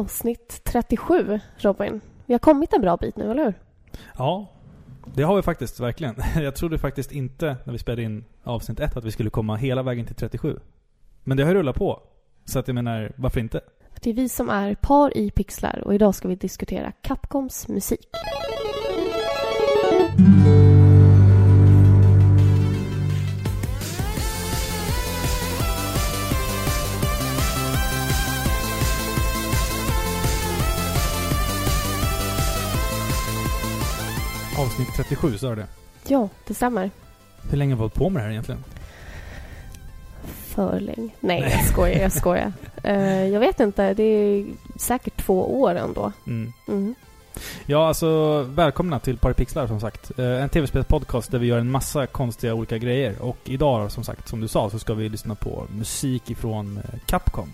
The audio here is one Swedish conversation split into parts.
Avsnitt 37, Robin. Vi har kommit en bra bit nu, eller hur? Ja, det har vi faktiskt, verkligen. Jag trodde faktiskt inte, när vi spelade in avsnitt 1, att vi skulle komma hela vägen till 37. Men det har rullat på. Så att jag menar, varför inte? Det är vi som är par i pixlar och idag ska vi diskutera Capcoms musik. Avsnitt 37, sa du det? Ja, det stämmer. Hur länge har vi hållit på med det här egentligen? För länge. Nej, jag skojar. Jag skojar. Eh, jag vet inte. Det är säkert två år ändå. Mm. Mm. Ja, alltså välkomna till Parapixlar som sagt. Eh, En tv-spelspodcast där vi gör en massa konstiga olika grejer. Och idag som sagt, som du sa, så ska vi lyssna på musik ifrån eh, Capcom.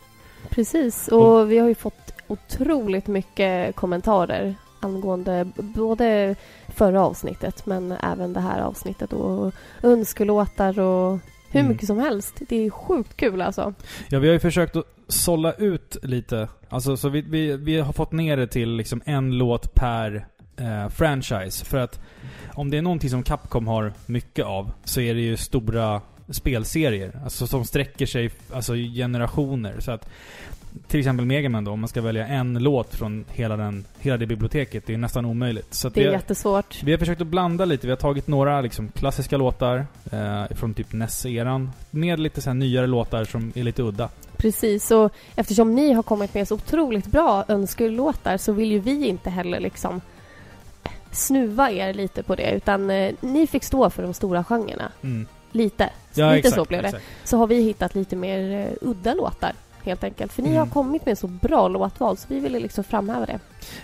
Precis. Och vi har ju fått otroligt mycket kommentarer angående både förra avsnittet men även det här avsnittet och önskelåtar och hur Mm. mycket som helst. Det är sjukt kul alltså. Ja, vi har ju försökt att sålla ut lite. Alltså, så vi, vi, vi har fått ner det till liksom en låt per eh, franchise. För att om det är någonting som Capcom har mycket av, så är det ju stora spelserier. Alltså som sträcker sig alltså, generationer. Så att till exempel Megaman då, om man ska välja en låt från hela, den, hela det biblioteket, det är nästan omöjligt. Så Det vi är har- jättesvårt. vi har försökt att blanda lite. Vi har tagit några liksom, klassiska låtar eh, från typ NES-eran. Med lite så nyare låtar som är lite udda. Precis, och eftersom ni har kommit med så otroligt bra önskelåtar så vill ju vi inte heller liksom snuva er lite på det utan eh, ni fick stå för de stora genrerna. Mm. Lite. Ja, lite exakt, så blev det. exakt. Så har vi hittat lite mer eh, udda låtar helt enkelt. För ni Mm. har kommit med så bra låtval så vi ville liksom framhäva det.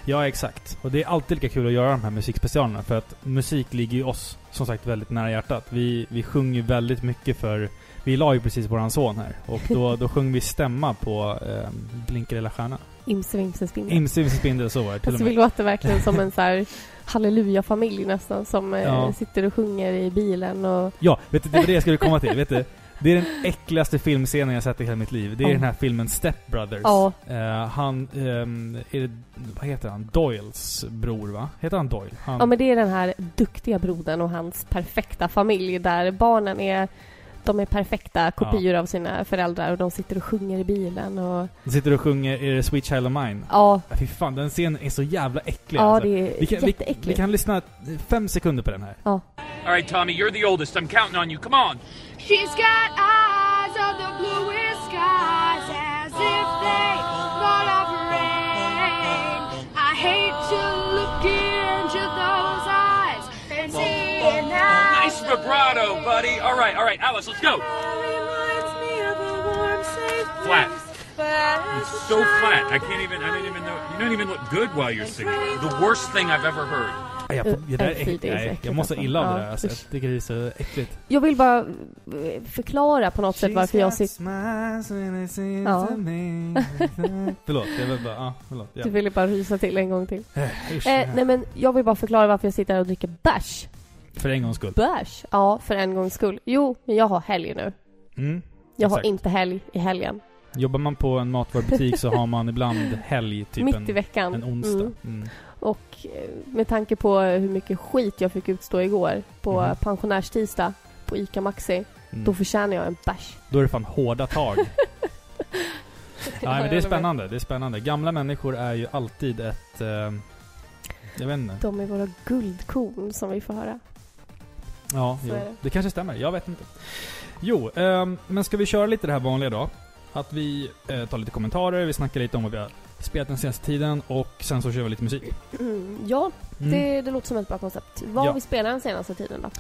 Ja, exakt. Och det är alltid lika kul att göra de här musikspecialerna för att musik ligger ju oss, som sagt, väldigt nära hjärtat. Vi, vi sjunger ju väldigt mycket för... Vi la ju precis våran son här och då, då sjöng vi stämma på eh, Blinker lilla stjärna. Imse vimse spindel. Imse vimse spindel, så var det till och Alltså vi med. låter verkligen som en så här halleluja-familj nästan som eh, Ja. sitter och sjunger i bilen och Ja, vet du, det var det jag skulle komma till. vet du? Det är den äckligaste filmscenen jag sett i hela mitt liv. Det är Ja. den här filmen Step Brothers. ja, Eh, han, ehm, är det, vad heter han? Doyles bror va? Heter han Doyle? Han, Ja men det är den här duktiga brodern och hans perfekta familj där barnen är de är perfekta kopior av sina föräldrar och de sitter och sjunger i bilen och de sitter och sjunger Är det Sweet Child of Mine? ja, Ja, fy fan, den scenen är så jävla äcklig ja alltså. det är vi, kan, vi, jätteäckligt. vi kan lyssna fem sekunder på den här. Ja. All right, Tommy, you're the oldest. I'm counting on you. Come on. She's got eyes of the bluest skies as if they thought of rain. I hate to look into those eyes and see. Nice vibrato, buddy. All right, all right, Alice, let's go. Reminds me of a warm, safe Flat. It's so flat. I can't even. I don't even know. You don't even look good while you're singing. The worst thing I've ever heard. Jag, får- det där är, så nej, äckligt jag mår så alltså. illa av det där. Alltså, jag tycker det är så äckligt. Jag vill bara eh, förklara på något sätt varför jag sitter... Ja. förlåt, jag vill bara... Ja, förlåt. Ja. Du ville bara rysa till en gång till. Eh, usch. Eh, nej men jag vill bara förklara varför jag sitter här och dricker bärs. För en gångs skull. Bärs? Ja, för en gångs skull. Jo, men jag har helg nu. Mm. Jag har Exakt. inte helg i helgen. Jobbar man på en matvarubutik så har man ibland helg, typ Mitt en, i veckan. en onsdag. Mm. Mm. Och med tanke på hur mycket skit jag fick utstå igår på Mhm. pensionärstisdag på ICA Maxi, Mm. då förtjänar jag en bärs. Då är det fan hårda tag. Nej men det är spännande, det är spännande. Gamla människor är ju alltid ett... Eh, jag vet inte. De är våra guldkorn som vi får höra. Ja, jo. det. Det kanske stämmer, jag vet inte. Jo, ehm, men ska vi köra lite det här vanliga då? Att vi eh, tar lite kommentarer, vi snackar lite om vad vi har spelat den senaste tiden och sen så kör vi lite musik. Mm, ja, Mm. det, det låter som ett bra koncept. Vad Ja. har vi spelat den senaste tiden då?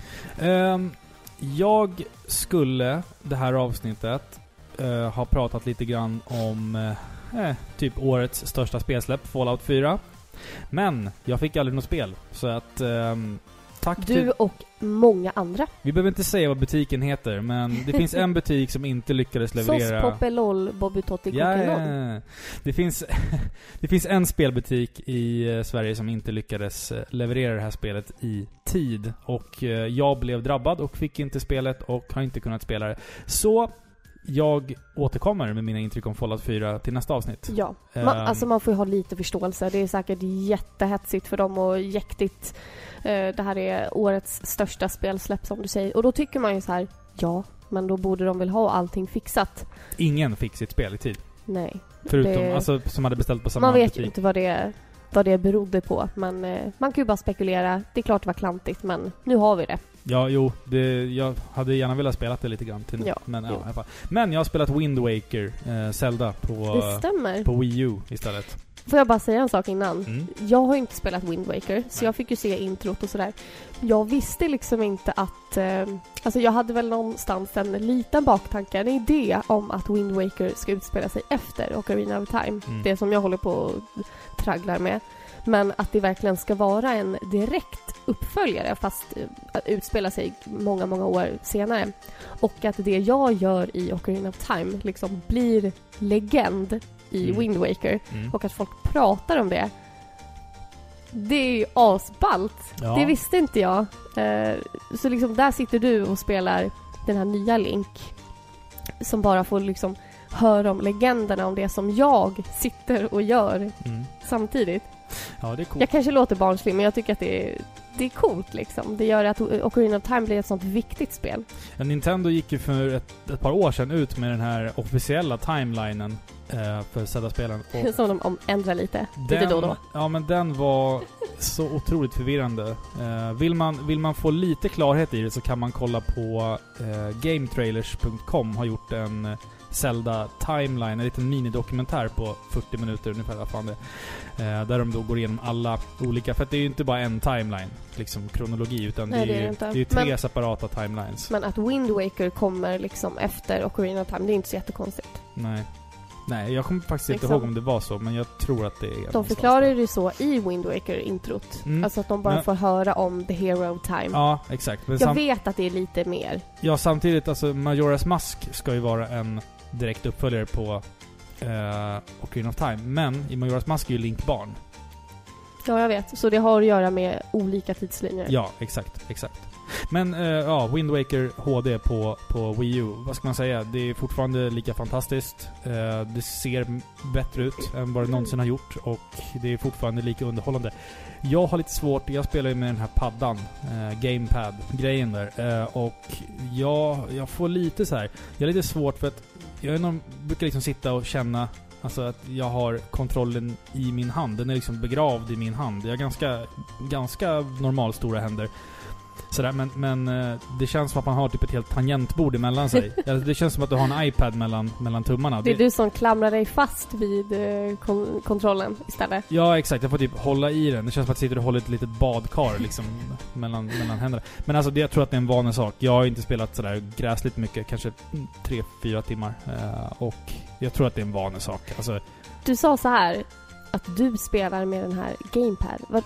Ehm, jag skulle det här avsnittet eh, ha pratat lite grann om eh, typ årets största spelsläpp, Fallout 4. Men jag fick aldrig något spel, så att ehm, tack till... Du och många andra. Vi behöver inte säga vad butiken heter, men det finns en butik som inte lyckades leverera... Sos, Poppe, LOL, Bobby Totti, Ja. Det finns, det finns en spelbutik i eh, Sverige som inte lyckades eh, leverera det här spelet i tid. Och eh, jag blev drabbad och fick inte spelet och har inte kunnat spela det. Så jag återkommer med mina intryck om Fallout 4 till nästa avsnitt. Ja, man, Ehm. alltså man får ju ha lite förståelse. Det är säkert jättehetsigt för dem och jäktigt. Eh, det här är årets största spelsläpp som du säger. Och då tycker man ju så här, ja, men då borde de väl ha allting fixat. Ingen fick sitt spel i tid. Nej. Förutom, Det- alltså som hade beställt på samma Man vet ju inte vad det, vad det berodde på. Men eh, man kan ju bara spekulera. Det är klart det var klantigt, men nu har vi det. Ja, jo. Det, jag hade gärna velat spela det lite grann till nu. Ja, men, ja, men jag har spelat Wind Waker, eh, Zelda, på, på Wii U istället. Får jag bara säga en sak innan? Mm. Jag har ju inte spelat Wind Waker, så Nej. jag fick ju se introt och sådär. Jag visste liksom inte att... Eh, alltså jag hade väl någonstans en liten baktanke, en idé om att Wind Waker ska utspela sig efter Ocarina of Time. Mm. Det som jag håller på och tragglar med. Men att det verkligen ska vara en direkt uppföljare fast eh, utspela sig många, många år senare. Och att det jag gör i Ocarina of Time liksom blir legend i Mm. Wind Waker Mm. och att folk pratar om det. Det är ju asballt. Ja. Det visste inte jag. Eh, så liksom där sitter du och spelar den här nya Link. Som bara får liksom höra om legenderna om det som jag sitter och gör Mm. samtidigt. Ja, det är coolt. Jag kanske låter barnslig men jag tycker att det är, det är coolt liksom. Det gör att Ocarina of Time blir ett sånt viktigt spel. Ja, Nintendo gick ju för ett, ett par år sedan ut med den här officiella timelinen eh, för Zelda-spelen. Som de om, ändrar lite, lite då och då. Ja, men den var så otroligt förvirrande. Eh, vill, man, vill man få lite klarhet i det så kan man kolla på eh, GameTrailers.com har gjort en Zelda Timeline, en liten minidokumentär på 40 minuter ungefär, vad fan det är. eh, Där de då går igenom alla olika, för att det är ju inte bara en timeline, liksom kronologi, utan Nej, det är ju det inte. är ju tre Men- separata timelines. Men att Wind Waker kommer liksom efter Ocarina of Time, det är inte så jättekonstigt. Nej. Nej, jag kommer faktiskt inte Liksom. ihåg om det var så, men jag tror att det är De förklarar det så i Wind Waker-introt. Mm. Alltså att de bara Men- får höra om the hero time. Ja, exakt. Men Jag vet att det är lite mer. ja, samtidigt, alltså Majora's Mask ska ju vara en direkt uppföljare på eh, Ocarina of Time. Men i Majora's Mask är ju Link barn. Ja, jag vet. Så det har att göra med olika tidslinjer. Ja, exakt, exakt. Men eh, ja, Wind Waker HD på, på Wii U. Vad ska man säga? Det är fortfarande lika fantastiskt. Eh, det ser bättre ut än vad det någonsin har gjort och det är fortfarande lika underhållande. Jag har lite svårt, jag spelar ju med den här paddan, eh, Gamepad-grejen där. Eh, och jag, jag får lite så här. jag har lite svårt för att jag någon, brukar liksom sitta och känna Alltså att jag har kontrollen i min hand. Den är liksom begravd i min hand. Jag har ganska, ganska normalstora händer. Sådär, men, men eh, det känns som att man har typ ett helt tangentbord emellan sig. Det känns som att du har en iPad mellan, mellan tummarna. Det är du som klamrar dig fast vid eh, kon- kontrollen istället. Ja, exakt. Jag får typ hålla i den. Det känns som att jag sitter och håller ett litet badkar liksom mellan, mellan händerna. Men alltså, det, jag tror att det är en vanesak. Jag har inte spelat sådär gräsligt mycket. Kanske tre fyra timmar. Eh, och jag tror att det är en vanesak. Alltså, Du sa så här att du spelar med den här Gamepad. Vad,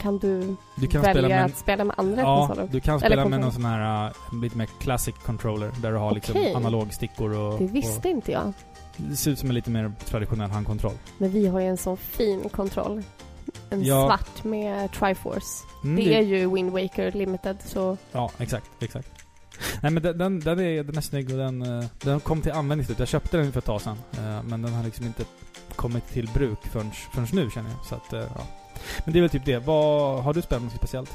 kan du, du kan välja spela med... att spela med andra Ja, konsoler? du kan spela med någon sån här uh, lite mer classic controller. Där du har liksom Okej. analogstickor och... Det visste inte jag. Och, det ser ut som en lite mer traditionell handkontroll. Men vi har ju en sån fin kontroll. En Ja. svart med Triforce. Mm, Det är ju Wind Waker Limited, så Ja, exakt, exakt. Nej men den, den, den, är, den är snygg och den, eh, den kom till användning slut. Jag köpte den för ett tag sedan. eh, Men den har liksom inte kommit till bruk förrän, förrän nu känner jag. Så att, eh, ja. Men det är väl typ det. Vad, har du spelat något speciellt?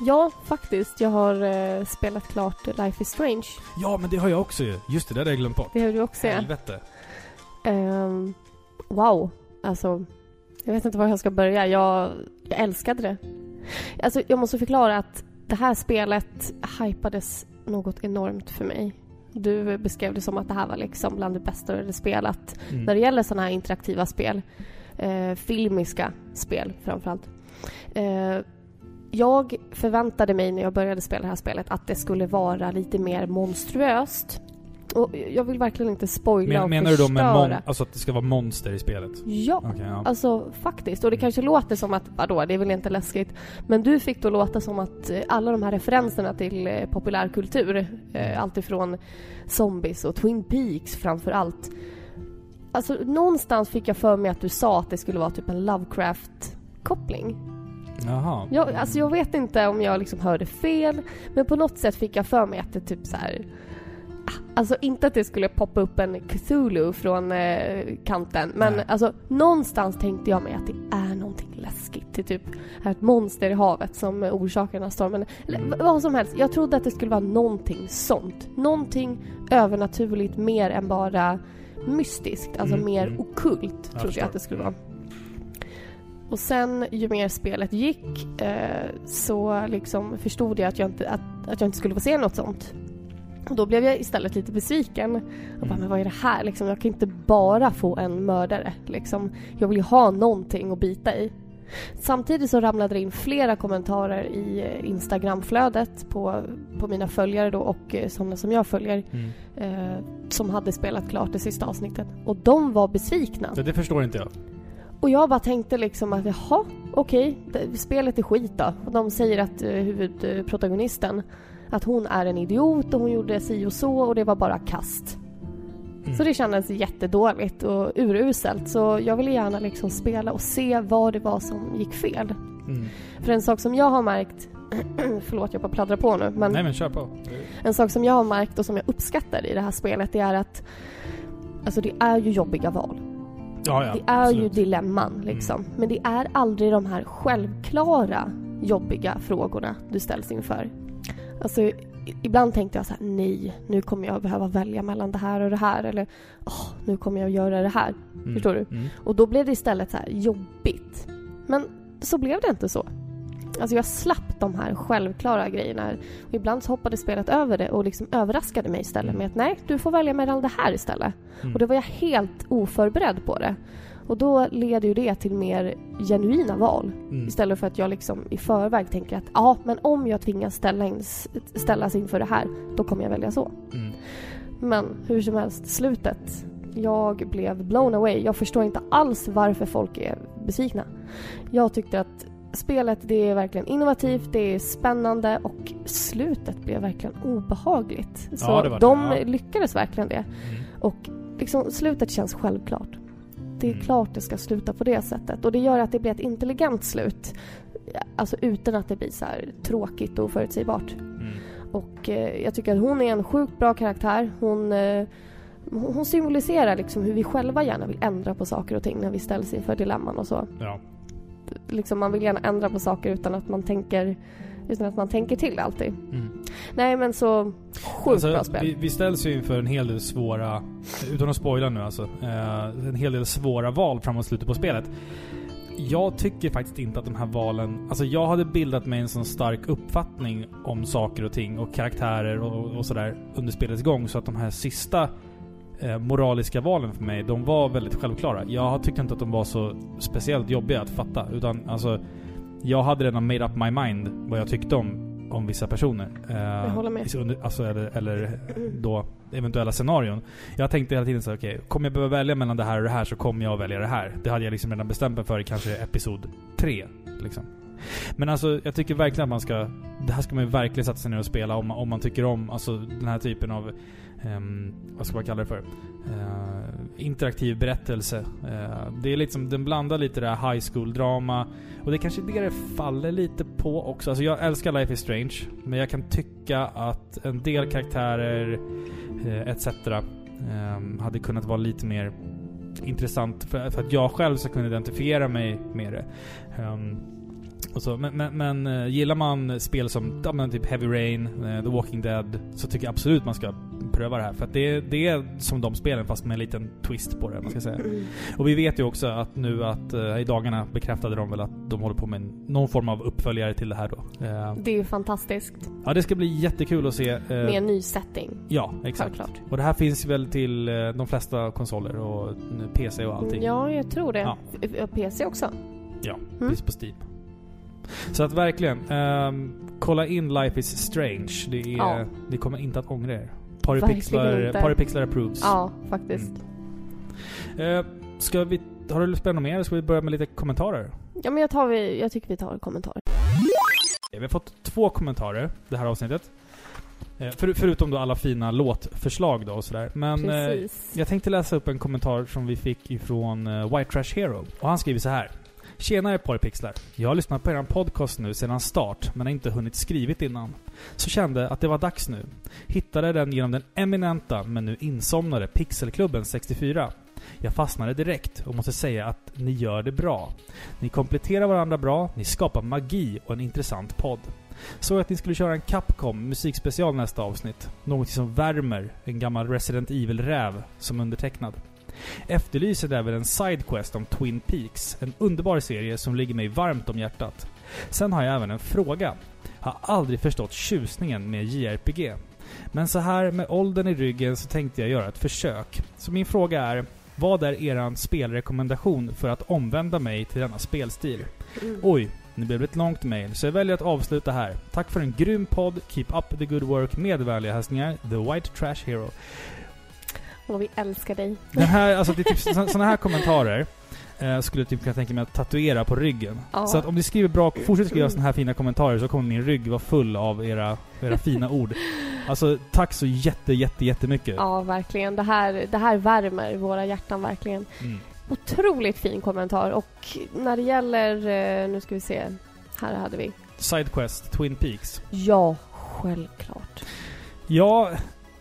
ja, faktiskt. Jag har eh, spelat klart Life is Strange. Ja, men det har jag också ju. Just det, det hade jag glömt bort. Det har du också, ja. Helvete. Ehm, wow. Alltså, jag vet inte var jag ska börja. Jag, jag älskade det. Alltså, jag måste förklara att det här spelet hypades något enormt för mig. Du beskrev det som att det här var liksom bland det bästa du hade spelat. Mm. När det gäller sådana här interaktiva spel, eh, filmiska spel framförallt. Eh, jag förväntade mig när jag började spela det här spelet att det skulle vara lite mer monstruöst. Och jag vill verkligen inte spoila Men, och menar du då med mon- förstöra. alltså att det ska vara monster i spelet? Ja, Okej, ja. alltså faktiskt. Och det kanske låter som att, vadå, det är väl inte läskigt. Men du fick då låta som att eh, alla de här referenserna till eh, populärkultur, eh, alltifrån zombies och Twin Peaks framför allt. Alltså någonstans fick jag för mig att du sa att det skulle vara typ en Lovecraft-koppling. Jaha. Jag, alltså jag vet inte om jag liksom hörde fel, men på något sätt fick jag för mig att det typ så här Alltså inte att det skulle poppa upp en Cthulhu från eh, kanten. Men Nej. alltså någonstans tänkte jag mig att det är någonting läskigt. Det är typ är ett monster i havet som orsakar den här stormen. Eller Mm. vad som helst. Jag trodde att det skulle vara någonting sånt. Någonting övernaturligt mer än bara mystiskt. Alltså Mm, mer mm. okult Jag trodde jag att det skulle vara. Och sen ju mer spelet gick eh, så liksom förstod jag att jag, inte, att, att jag inte skulle få se något sånt. Och då blev jag istället lite besviken. Och bara, Mm. men vad är det här? Liksom, jag kan inte bara få en mördare. Liksom, jag vill ju ha någonting att bita i. Samtidigt så ramlade det in flera kommentarer i eh, Instagramflödet på, på mina följare då och eh, sådana som jag följer Mm. eh, som hade spelat klart det sista avsnittet. Och de var besvikna. Det, det förstår inte jag. Och jag bara tänkte liksom att jaha, okej, det- spelet är skit då. Och de säger att eh, huvudprotagonisten, att hon är en idiot och hon gjorde si och så och det var bara kast. Mm. Så det kändes jättedåligt och uruselt. Så jag ville gärna liksom spela och se vad det var som gick fel. Mm. För en sak som jag har märkt, förlåt jag bara pladdrar på nu, men Nej men kör på. en sak som jag har märkt och som jag uppskattar i det här spelet det är att Alltså det är ju jobbiga val. Ja, ja. Det är ju absolut. dilemman liksom. Men det är aldrig de här självklara jobbiga frågorna du ställs inför. Alltså ibland tänkte jag så här: nej, nu kommer jag behöva välja mellan det här och det här. Eller åh, nu kommer jag göra det här. Mm. Förstår du? Mm. Och då blev det istället så här jobbigt. Men så blev det inte så. Alltså jag slapp de här självklara grejerna. Och ibland så hoppade spelet över det och liksom överraskade mig istället med att nej, du får välja mellan det här istället. Mm. Och då var jag helt oförberedd på det. Och då leder ju det till mer genuina val. Mm. Istället för att jag liksom i förväg tänker att ja, men om jag tvingas ställa in, ställas inför det här, då kommer jag välja så. Mm. Men hur som helst, slutet. Jag blev blown away. Jag förstår inte alls varför folk är besvikna. Jag tyckte att spelet det är verkligen innovativt, det är spännande och slutet blev verkligen obehagligt. Så Ja, det var det, de ja. lyckades verkligen det. Mm. Och liksom, slutet känns självklart. Det är klart det ska sluta på det sättet. Och det gör att det blir ett intelligent slut. Alltså utan att det blir så här tråkigt och förutsägbart. Mm. Och eh, jag tycker att hon är en sjukt bra karaktär. Hon, eh, hon symboliserar liksom hur vi själva gärna vill ändra på saker och ting när vi ställs inför dilemman och så. Ja. Liksom man vill gärna ändra på saker utan att man tänker, utan att man tänker till alltid. Mm. Nej men så sjukt Alltså, bra spel. Vi, vi ställs ju inför en hel del svåra, utan att spoila nu alltså, eh, en hel del svåra val framåt slutet på spelet. Jag tycker faktiskt inte att de här valen... Alltså jag hade bildat mig en sån stark uppfattning om saker och ting och karaktärer och, och sådär under spelets gång så att de här sista eh, moraliska valen för mig, de var väldigt självklara. Jag tyckte inte att de var så speciellt jobbiga att fatta. Utan alltså, jag hade redan made up my mind vad jag tyckte om, om vissa personer. Eh, Jag håller med. i- under- Alltså, eller, eller då eventuella scenarion. Jag tänkte hela tiden så okej, kommer jag behöva välja mellan det här och det här så kommer jag att välja det här. Det hade jag liksom redan bestämt mig för i kanske episod 3. Liksom. Men alltså, jag tycker verkligen att man ska... Det här ska man ju verkligen sätta sig ner och spela om, om man tycker om alltså, den här typen av ehm, vad ska man kalla det för? Eh, interaktiv berättelse. Eh, det är liksom, den blandar lite det här high school-drama. Och det är kanske det det faller lite på också. Alltså jag älskar Life is Strange. Men jag kan tycka att en del karaktärer eh, etc. Ehm, hade kunnat vara lite mer intressant för, för att jag själv ska kunna identifiera mig med det. Um, och så. Men, men, men eh, gillar man spel som ja, men typ Heavy Rain, eh, The Walking Dead, så tycker jag absolut man ska pröva det här. För det, det är som de spelen fast med en liten twist på det, man ska säga. Mm. Och vi vet ju också att nu att eh, i dagarna bekräftade de väl att de håller på med någon form av uppföljare till det här då. Eh, Det är ju fantastiskt. ja, det ska bli jättekul att se. eh, Med en ny setting. Ja, exakt. Självklart. Och det här finns väl till eh, de flesta konsoler och eh, PC och allting. Ja, jag tror det. Ja. F- PC också. Ja, Mm. finns på Steam. Så att verkligen, ehm, kolla in Life is Strange. Det är, Ja. Ni kommer inte att ångra er. Paripixlar. Paripixlar approves. Ja, faktiskt. Eh, ska vi, har du på något mer? Ska vi börja med lite kommentarer? Ja, men jag, tar, vi- jag tycker vi tar kommentarer. Vi har fått två kommentarer det här avsnittet. Eh, för, förutom då alla fina låtförslag då och sådär. Men eh, jag tänkte läsa upp en kommentar som vi fick ifrån eh, White Trash Hero. Och han skriver så här. Tjenare Porrpixlar! Jag har lyssnat på er podcast nu sedan start, men har inte hunnit skrivit innan. Så kände att det var dags nu. Hittade den genom den eminenta, men nu insomnade Pixelklubben 64. Jag fastnade direkt och måste säga att ni gör det bra. Ni kompletterar varandra bra, ni skapar magi och en intressant podd. Såg att ni skulle köra en Capcom musikspecial nästa avsnitt. Något som värmer en gammal Resident Evil-räv som undertecknad. Efterlyser även en sidequest om Twin Peaks. En underbar serie som ligger mig varmt om hjärtat. Sen har jag även en fråga. Har aldrig förstått tjusningen med JRPG. Men så här med åldern i ryggen så tänkte jag göra ett försök. Så min fråga är, vad är eran spelrekommendation för att omvända mig till denna spelstil? Mm. Oj, nu blev det ett långt mail, så jag väljer att avsluta här. Tack för en grym podd, keep up the good work, med vänliga hälsningar, The White Trash Hero. Och vi älskar dig. Den här, alltså det är typ sådana här kommentarer eh, skulle jag typ kunna tänka mig att tatuera på ryggen. Ja. Så att om ni skriver bra, fortsätt skriva sådana här fina kommentarer så kommer min rygg vara full av era, era fina ord. Alltså tack så jätte, jätte, jättemycket. Ja, verkligen. Det här, det här värmer våra hjärtan verkligen. Mm. Otroligt fin kommentar. Och när det gäller... eh, Nu ska vi se. Här hade vi. Sidequest, Twin Peaks. Ja, självklart. Ja,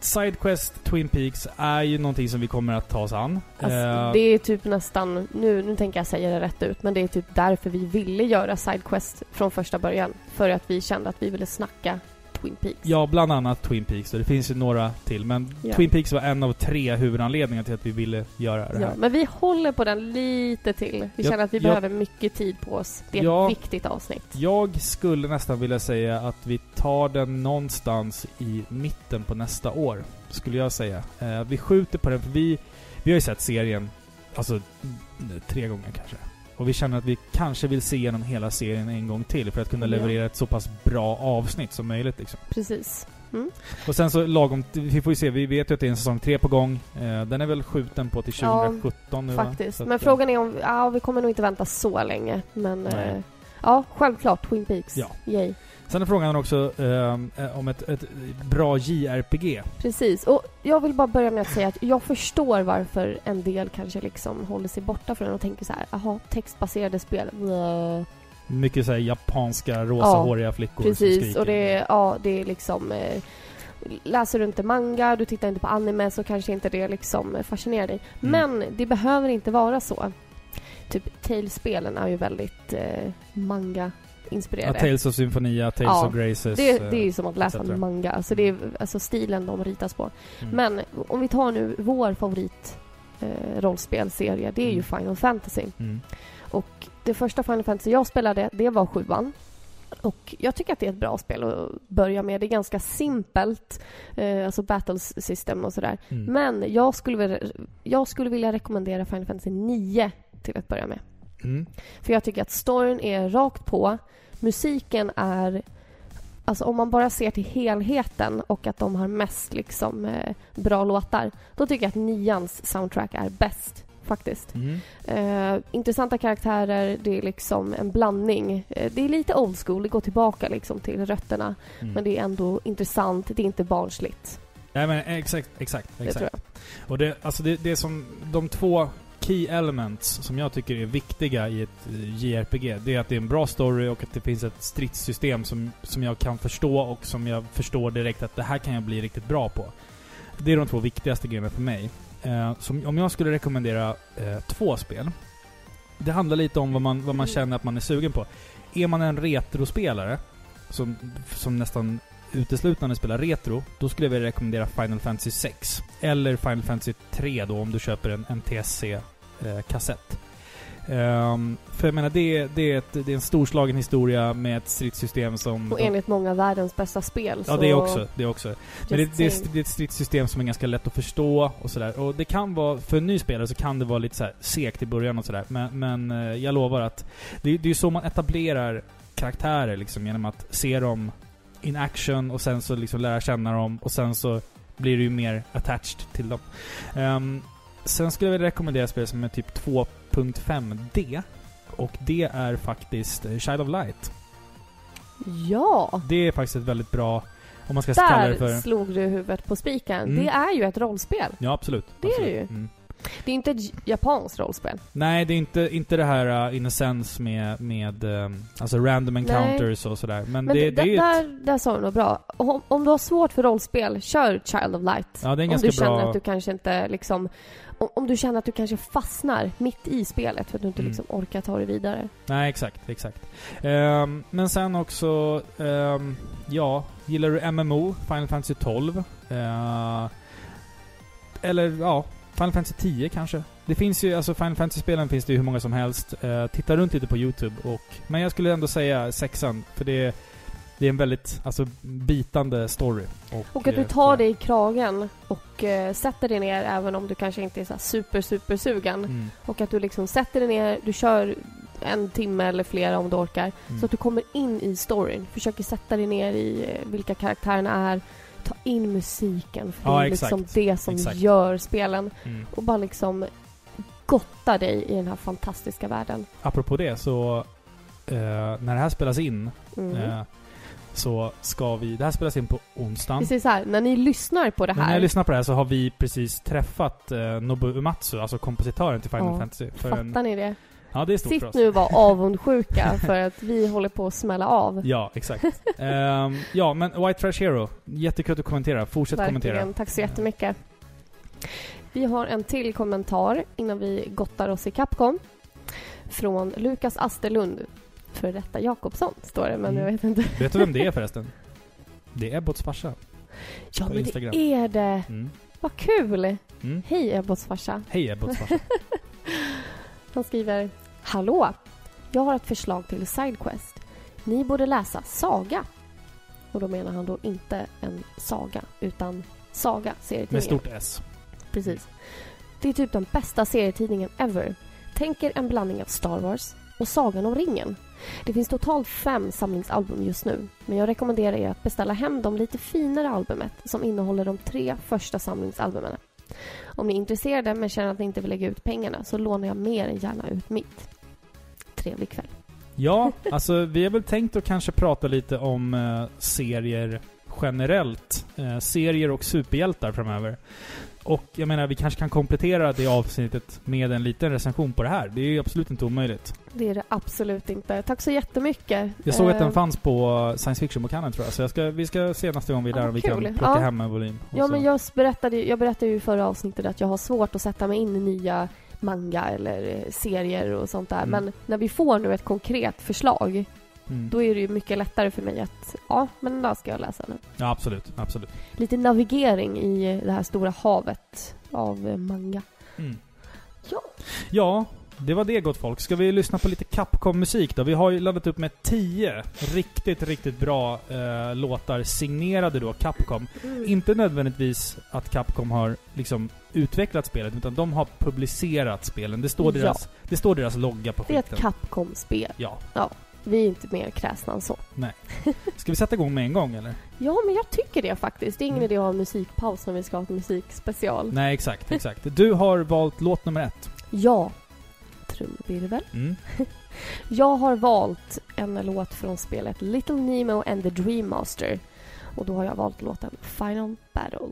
Sidequest, Twin Peaks är ju någonting som vi kommer att ta oss an. Alltså, Eh, det är typ nästan... Nu, nu tänker jag säga det rätt ut, men det är typ därför vi ville göra Sidequest från första början. För att vi kände att vi ville snacka Twin Peaks. Ja, bland annat Twin Peaks. Och det finns ju några till. Men Ja. Twin Peaks var en av tre huvudanledningar till att vi ville göra det Ja, här. men vi håller på den lite till. Vi Ja, känner att vi ja. behöver mycket tid på oss. Det är Ja. ett viktigt avsnitt. Jag skulle nästan vilja säga att vi tar den någonstans i mitten på nästa år. Skulle jag säga. Eh, vi skjuter på den, för vi, vi har ju sett serien, alltså tre gånger kanske. Och vi känner att vi kanske vill se igenom hela serien en gång till för att kunna leverera ett så pass bra avsnitt som möjligt liksom. Precis. Mm. Och sen så lagom, vi får ju se, vi vet ju att det är en säsong tre på gång. Eh, den är väl skjuten på till Ja, 2017 nu va? Faktiskt. Att, Men frågan är om... Ja, vi kommer nog inte vänta så länge. Men... Eh, ja, självklart. Twin Peaks. Ja. Yay. Sen är frågan också eh, eh, om ett, ett bra JRPG. Precis. Och jag vill bara börja med att säga att jag förstår varför en del kanske liksom håller sig borta från den och tänker så här, jaha, textbaserade spel. Bleh. Mycket såhär japanska rosahåriga flickor som Precis, skriker. och det är, ja, det är liksom... Eh, läser du inte manga, du tittar inte på anime så kanske inte det liksom fascinerar dig. Mm. Men det behöver inte vara så. Typ Tales-spelen är ju väldigt eh, ja, manga-inspirerade. Tales of Symphonia, Tales Ja, of Graces. det, det är ju som att läsa en manga. Alltså det är alltså stilen de ritas på. mm. Men om vi tar nu vår favorit eh, rollspelserie, det är ju Mm. Final Fantasy. Mm. Och det första Final Fantasy jag spelade, det var sjuan. Och jag tycker att det är ett bra spel att börja med. Det är ganska simpelt, eh, alltså battles system och sådär. Mm. Men jag skulle, jag skulle vilja rekommendera Final Fantasy 9 till att börja med. Mm. För jag tycker att storyn är rakt på. Musiken är... Alltså om man bara ser till helheten och att de har mest liksom eh, bra låtar. Då tycker jag att nians soundtrack är bäst faktiskt. Mm. Eh, intressanta karaktärer, det är liksom en blandning. Eh, det är lite old school, det går tillbaka liksom till rötterna. Mm. Men det är ändå intressant, det är inte barnsligt. Nej men exakt, exakt, Det exakt. tror jag. Och det, alltså det, det som de två key elements som jag tycker är viktiga i ett eh, JRPG. Det är att det är en bra story och att det finns ett stridssystem som, som jag kan förstå och som jag förstår direkt att det här kan jag bli riktigt bra på. Det är de två viktigaste grejerna för mig. Eh, som, om jag skulle rekommendera eh, två spel. Det handlar lite om vad man, vad man känner att man är sugen på. Är man en retrospelare, som, som nästan uteslutande spelar retro, då skulle jag vilja rekommendera Final Fantasy 6. Eller Final Fantasy 3 då, om du köper en NTSC-kassett. Ehm, för jag menar, det det, är ett, det är en storslagen historia med ett stridssystem som... Och enligt många världens bästa spel Ja, det också. Det också. Men det, det, är, det är ett stridssystem som är ganska lätt att förstå och sådär. Och det kan vara, för en ny spelare så kan det vara lite så här segt i början och sådär. Men, men eh, jag lovar att det, det är så man etablerar karaktärer liksom, genom att se dem in action och sen så liksom lära känna dem och sen så blir du ju mer attached till dem. Ehm, sen skulle jag vilja rekommendera spel som är typ 2.5D. Och det är faktiskt eh, Child of Light. Ja! Det är faktiskt ett väldigt bra, om man ska kalla det Där för... slog du huvudet på spiken. Mm. Det är ju ett rollspel. Ja, absolut. Det är det absolut. ju. Mm. Det är inte ett japanskt rollspel. Nej, det är inte, inte det här uh, in a sense med, med um, alltså random encounters och sådär. Men, Men det, det, det är ju ett, där, där sa du nog bra. Om, om du har svårt för rollspel, kör Child of Light. Ja, det är en om ganska du känner bra- att du kanske inte liksom... Om, du känner att du kanske fastnar mitt i spelet för att du inte Mm. liksom orkar ta dig vidare. Nej, exakt, exakt. Ehm, men sen också, ehm, ja, gillar du MMO, Final Fantasy 12? Eh, eller ja, Final Fantasy 10 kanske? Det finns ju, alltså Final Fantasy-spelen finns det ju hur många som helst. Uh, titta runt lite på YouTube och... Men jag skulle ändå säga sexan, för det, det är en väldigt, alltså bitande story. Och, Och att du eh, tar dig i kragen och eh, sätter dig ner även om du kanske inte är så super, super sugen. Mm, Och att du liksom sätter dig ner, du kör en timme eller flera om du orkar. mm. Så att du kommer in i storyn. Försöker sätta dig ner i eh, vilka karaktärerna är. Ta in musiken. För Ja, det är liksom det som Exakt. gör spelen. Mm. Och bara liksom gotta dig i den här fantastiska världen. Apropå det så, eh, när det här spelas in Mm. eh, så ska vi... Det här spelas in på onsdagen. Vi säger så här, när ni lyssnar på det Men när här. jag lyssnar på det här så har vi precis träffat eh, Nobu Uematsu, alltså kompositören till Final Ja, Fantasy. För Fattar en, ni det? ja, det är stort för Sitt oss. nu och var avundsjuka för att vi håller på att smälla av. Ja, exakt. Ehm, ja, men White Trash Hero. Jättekul att du kommenterar. Fortsätt kommentera. Verkligen. Tack så jättemycket. Vi har en till kommentar innan vi gottar oss i Capcom. Från Lukas Asterlund. För detta Jakobsson, står det, men Mm. jag vet inte. Vet du vem det är förresten? Det är Ebbots farsa. Ja, men Instagram. det är det. Mm. Vad kul! Mm. Hej Ebbots farsa. Hej Ebbots farsa. Han skriver Hallå! Jag har ett förslag till Sidequest. Ni borde läsa Saga. Och då menar han då inte en saga, utan Saga, Med serietidningen. stort S. Precis. Det är typ den bästa serietidningen ever. Tänk er en blandning av Star Wars och Sagan om ringen. Det finns totalt fem samlingsalbum just nu, men jag rekommenderar er att beställa hem de lite finare albumet som innehåller de tre första samlingsalbumen. Om ni är intresserade men känner att ni inte vill lägga ut pengarna så lånar jag mer än gärna ut mitt. Trevlig kväll. Ja, alltså vi har väl tänkt att kanske prata lite om eh, serier generellt. Eh, serier och superhjältar framöver. Och jag menar, vi kanske kan komplettera det avsnittet med en liten recension på det här. Det är ju absolut inte omöjligt. Det är det absolut inte. Tack så jättemycket. Jag såg att den Eh, fanns på science fiction-bokhandeln tror jag. Så jag ska, vi ska se nästa gång vi är där Ja, om vi kul. kan plocka Ja. hem en volym. Ja, så- men jag berättade, jag berättade ju i förra avsnittet att jag har svårt att sätta mig in i nya manga eller serier och sånt där. Mm. Men när vi får nu ett konkret förslag, mm. då är det ju mycket lättare för mig att, ja, men den där ska jag läsa nu. Ja, absolut. Absolut. Lite navigering i det här stora havet av eh, manga. Mm. Ja. Ja, det var det gott folk. Ska vi lyssna på lite Capcom-musik då? Vi har ju laddat upp med 10 riktigt, riktigt bra eh, låtar signerade då Capcom. Mm. Inte nödvändigtvis att Capcom har liksom utvecklat spelet, utan de har publicerat spelen. Det står Ja. deras, det står deras logga på Det är ett skiten. Capcom-spel. Ja. Vi är inte mer kräsna än så. Ska vi sätta igång med en gång eller? Ja, men jag tycker det faktiskt. Det är ingen Mm. idé att ha en musikpaus när vi ska ha ett musikspecial. Nej, exakt, exakt. Du har valt låt nummer ett. Ja. Trumvirvel. Mm. Jag har valt en låt från spelet Little Nemo and the Dream Master. Och då har jag valt låten Final Battle.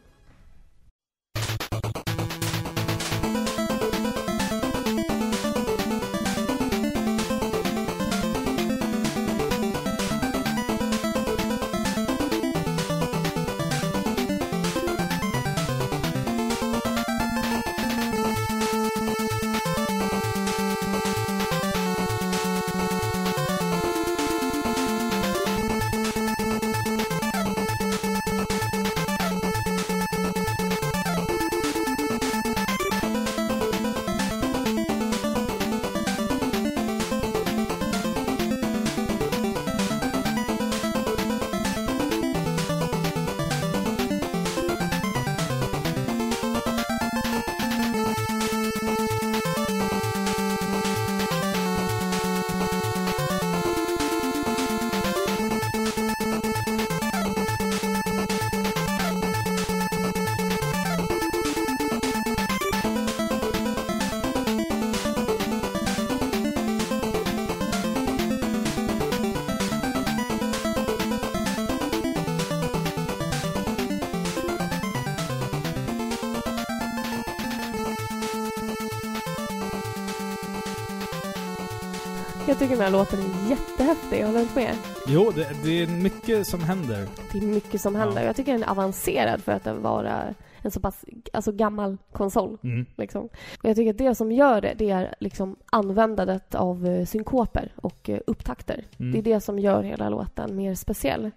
Jag tycker den här låten är jättehäftig, håller du inte med? Jo, det, det är mycket som händer. Det är mycket som händer. Ja. Jag tycker den är avancerad för att vara en så pass alltså, gammal konsol. Mm. Liksom. Och jag tycker att det som gör det, det är liksom användandet av eh, synkoper och eh, upptakter. Mm. Det är det som gör hela låten mer speciell.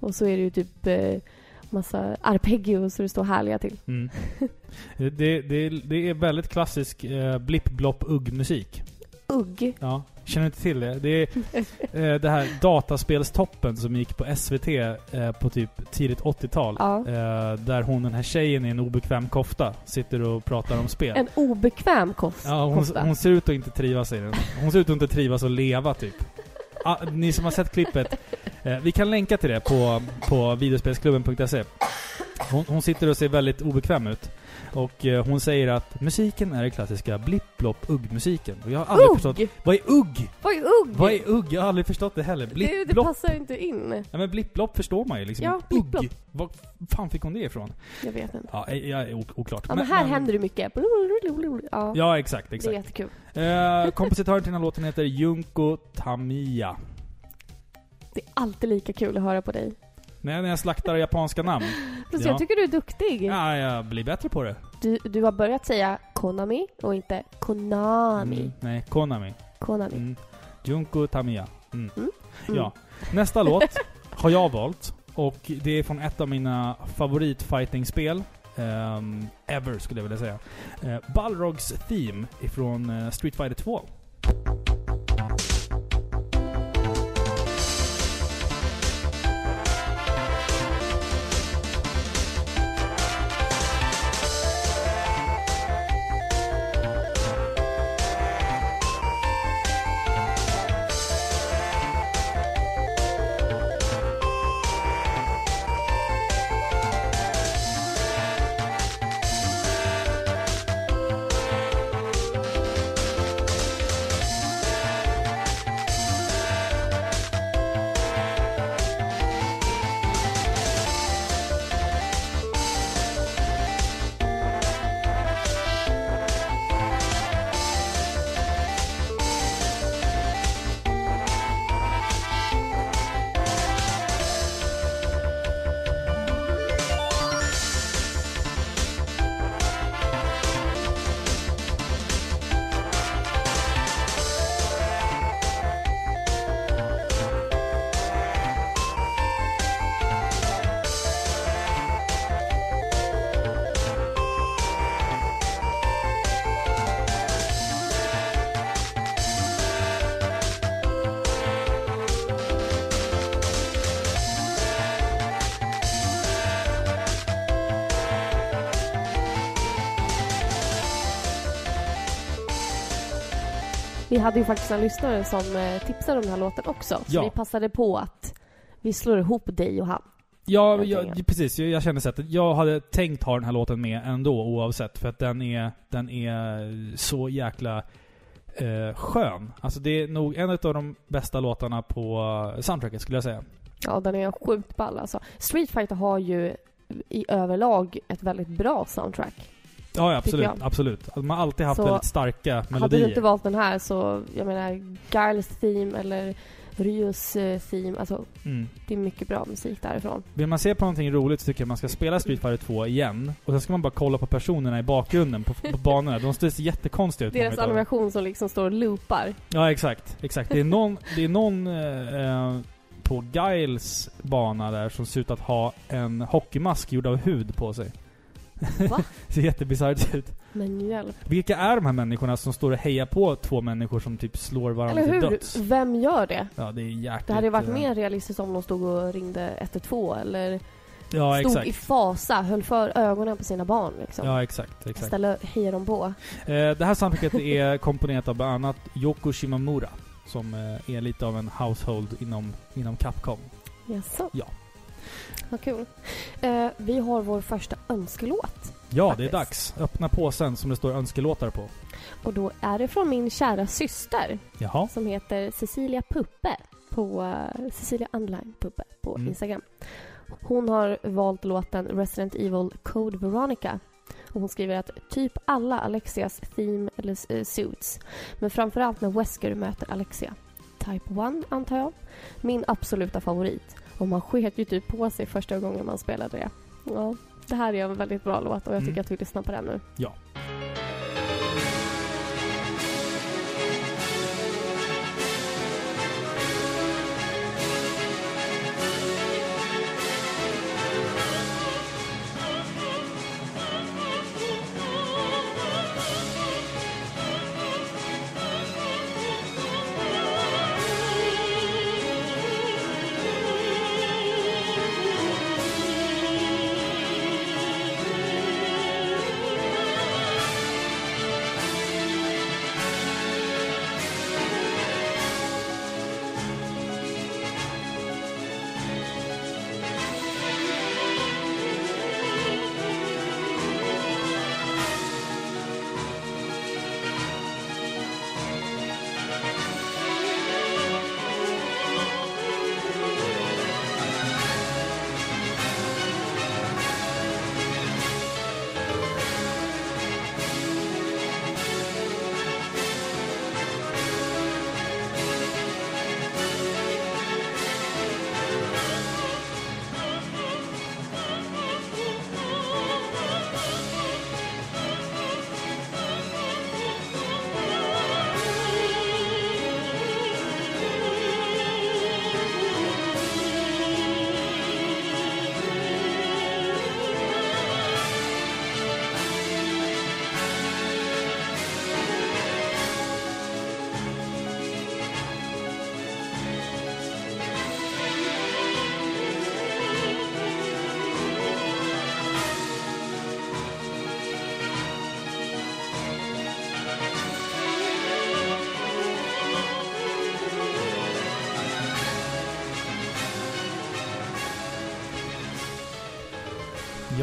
Och så är det ju typ eh, massa arpeggio så det står härliga till. Mm. det, det, det är väldigt klassisk eh, blipp-blopp-ugg-musik. Ugg. Ja, känner inte till det. Det är eh, det här dataspelstoppen som gick på SVT eh, på typ tidigt 80-tal. Ja. Eh, där hon, den här tjejen i en obekväm kofta, sitter och pratar om spel. En obekväm kost. Ja, hon, kofta. hon ser ut att inte trivas i den. Hon ser ut att inte trivas och leva typ. Ah, ni som har sett klippet, eh, vi kan länka till det på, på videospelsklubben.se. Hon, hon sitter och ser väldigt obekväm ut. Och eh, hon säger att musiken är den klassiska blipp-blopp-ugg-musiken. Och jag har aldrig förstått... Ugg! Vad är ugg? Vad är ugg? Vad är ugg? Jag har aldrig förstått det heller. det, det Blipp-blopp? passar ju inte in. Ja men blipp-blopp förstår man ju liksom. Ja, blipp-blopp. Ugg? Var fan fick hon det ifrån? Jag vet inte. Ja, jag jag är ok- oklart. Ja, men här händer det mycket. Ja, Ja, exakt, det är exakt. jättekul. Eh, kompositören till den här låten heter Junko Tamiya. Det är alltid lika kul att höra på dig. När när jag slaktar japanska namn. Fast Ja. jag tycker du är duktig. Ja, jag blir bättre på det. Du, du har börjat säga Konami och inte Konami. Mm, nej, Konami. Konami. Mm. Junko Tamiya. Mm. Mm. Ja. Nästa låt har jag valt. Och det är från ett av mina favoritfighting-spel. ehm, ever, skulle jag vilja säga. Uh, Balrogs Theme ifrån eh, Street Fighter 2. Vi hade ju faktiskt en lyssnare som eh, tipsade om den här låten också. Så Ja. vi passade på att vi slår ihop dig och han. Ja, Jag precis. Jag, jag känner så att jag hade tänkt ha den här låten med ändå oavsett. För att den är, den är så jäkla eh, skön. Alltså det är nog en av de bästa låtarna på eh, soundtracket skulle jag säga. Ja, den är sjukt ball alltså. Street Fighter har ju i överlag ett väldigt bra soundtrack. Ja, absolut. Absolut. Man har alltid haft Så, väldigt starka Hade melodier. du inte valt den här så, jag menar, Giles theme eller Ryos eh, theme, alltså Mm. det är mycket bra musik därifrån. Vill man se på någonting roligt så tycker jag man ska spela Street Fighter 2 igen. Och sen ska man bara kolla på personerna i bakgrunden på, på banorna. De ser jättekonstiga ut. Deras animation som liksom står och loopar. Ja, exakt. Exakt. Det är någon, det är någon eh, eh, på Giles bana där som ser ut att ha en hockeymask gjord av hud på sig. Va? ser jättebisarrt ut. Men hjälp. Vilka är de här människorna som står och hejar på två människor som typ slår varandra Eller till hur? döds? Vem gör det? Ja, det är jäkligt... Det hade ju varit eh, mer realistiskt om de stod och ringde 112 eller Ja, stod exakt. i fasa, höll för ögonen på sina barn liksom. Ja, exakt. exakt. Ställa, hejar de på. Eh, det här soundtracket är komponerat av bland annat Yoko Shimamura. Som eh, är lite av en household inom, inom Capcom. Jaså? Ja. Vad kul. Eh, vi har vår första önskelåt. Ja, Faktiskt. det är dags. Öppna påsen som det står önskelåtar på. Och då är det från min kära syster Jaha. som heter Cecilia Puppe på eh, Cecilia Underline Puppe på Mm. Instagram. Hon har valt låten Resident Evil Code Veronica. Och hon skriver att typ alla Alexias theme eller eh, suits. Men framförallt när Wesker möter Alexia. Type 1 antar jag. Min absoluta favorit. Och man sket ju typ på sig första gången man spelade det. Ja, det här är en väldigt bra låt och jag tycker Mm. att vi lyssnar på den nu. Ja.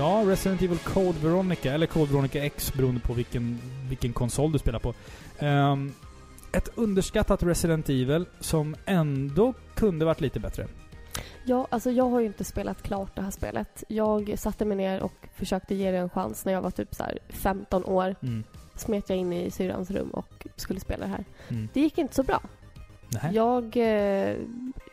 Ja, Resident Evil Code Veronica, eller Code Veronica X beroende på vilken, vilken konsol du spelar på. Ehm, ett underskattat Resident Evil som ändå kunde varit lite bättre. Ja, alltså jag har ju inte spelat klart det här spelet. Jag satte mig ner och försökte ge det en chans när jag var typ så här 15 år. Mm. Smet jag in i syrrans rum och skulle spela det här. Mm. Det gick inte så bra. Nej. Jag eh,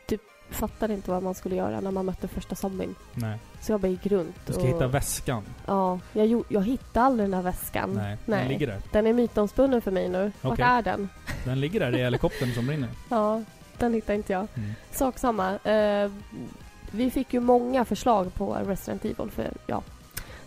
typ fattade inte vad man skulle göra när man mötte första zombien. Nej. Så jag bara gick runt. Du ska och, hitta väskan. Ja, jag, jag hittade aldrig den här väskan. Nej, Nej. den ligger där. Den är mytomspunnen för mig nu. Vart Okej. är den? Den ligger där i helikoptern som brinner. Ja, den hittar inte jag. Mm. Sak samma. Eh, vi fick ju många förslag på Resident Evil för, ja,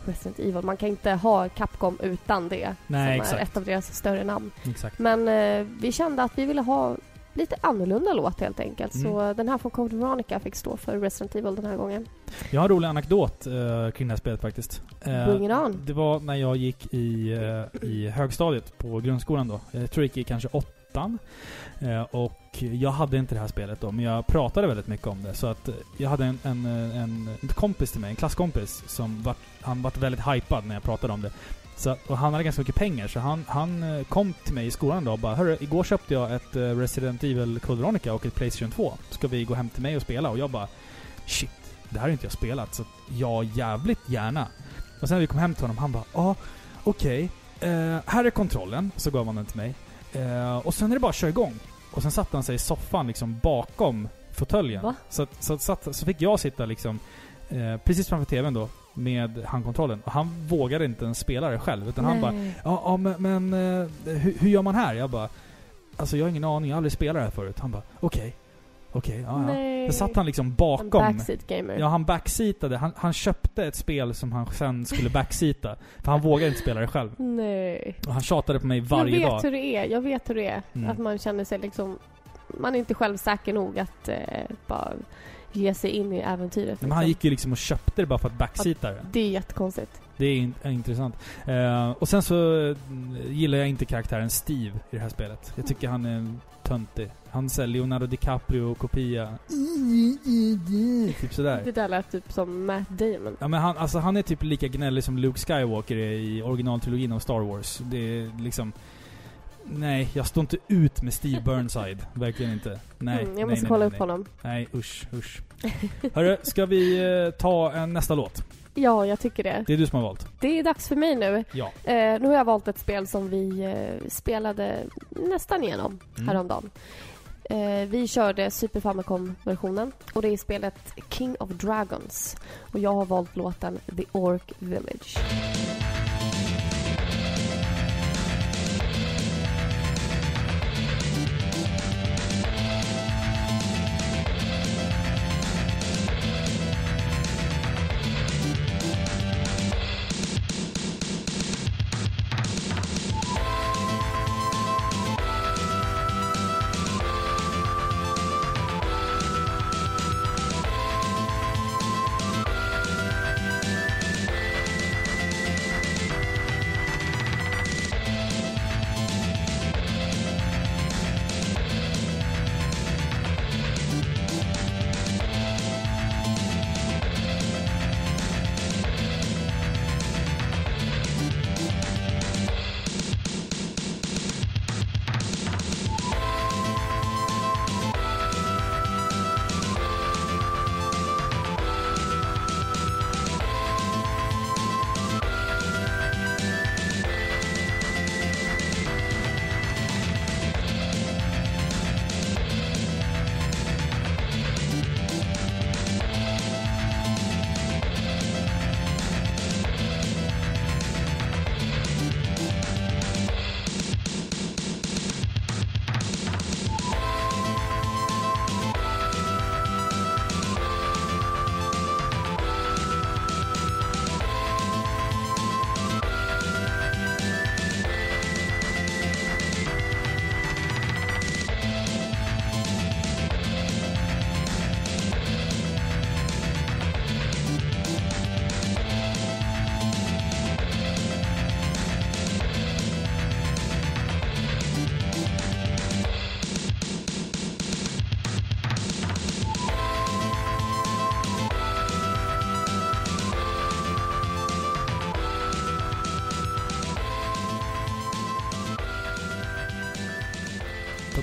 Resident Evil. Man kan inte ha Capcom utan det. Nej, som exakt. är ett av deras större namn. Exakt. Men eh, vi kände att vi ville ha lite annorlunda låt helt enkelt. Mm. Så den här från Code Veronica fick stå för Resident Evil den här gången. Jag har en rolig anekdot eh, kring det här spelet faktiskt. Eh, Bring it on. Det var när jag gick i, eh, i högstadiet på grundskolan då. Jag tror jag gick i kanske åttan. Eh, och jag hade inte det här spelet då, men jag pratade väldigt mycket om det. Så att eh, jag hade en, en, eh, en, en kompis till mig, en klasskompis, som var, han var väldigt hypad när jag pratade om det. Så, att- och han hade ganska mycket pengar, så han, han eh, kom till mig i skolan då och bara Hörru, igår köpte jag ett eh, Resident Evil Code Veronica och ett Playstation 2. Ska vi gå hem till mig och spela? Och jag bara Shit, det här har inte jag spelat, så ja, jävligt gärna. Och sen när vi kom hem till honom, han bara ja, okej. eh, här är kontrollen. Så gav han den till mig. Eh, och sen är det bara att köra igång. Och sen satte han sig i soffan liksom bakom fåtöljen. Så, så, så, så fick jag sitta liksom eh, precis framför TVn då med handkontrollen. Och han vågade inte ens spela det själv. Utan han bara Nej. Ja, ja men, men eh, hur, hur gör man här? Jag bara Alltså jag har ingen aning, jag har aldrig spelat det här förut. Han bara okej. Okej, ja ja. Nej. Då satt han liksom En bakom. backseat gamer. Ja, han backseatade. Han, han köpte ett spel som han sen skulle backseata. För han vågade inte spela det själv. Nej. Och han tjatade på mig varje jag vet dag. hur det är. Jag vet hur det är. Mm. Att man känner sig liksom... Man är inte själv säker nog att eh, bara ge sig in i äventyret. Men han liksom. gick ju liksom och köpte det bara för att backseata det. Det är jättekonstigt. Det är, in, är intressant. Eh, och sen så mm, gillar jag inte karaktären Steve i det här spelet. Jag tycker han är töntig. Han är Leonardo DiCaprio-kopia. Typ sådär. Det där lät typ som Matt Damon. Ja men han, alltså han är typ lika gnällig som Luke Skywalker är i originaltrilogin av Star Wars. Det är liksom... Nej, jag står inte ut med Steve Burnside. Verkligen inte. Nej. Mm, jag måste nej, kolla nej, upp nej. honom. Nej, usch, usch. Hörru, ska vi eh, ta en nästa låt? Ja, jag tycker det. Det är du som har valt. Det är dags för mig nu. Ja. Eh, nu har jag valt ett spel som vi eh, spelade nästan igenom Mm. häromdagen. Eh, vi körde Super Famicom-versionen och det är spelet King of Dragons. Och jag har valt låten The Orc Village.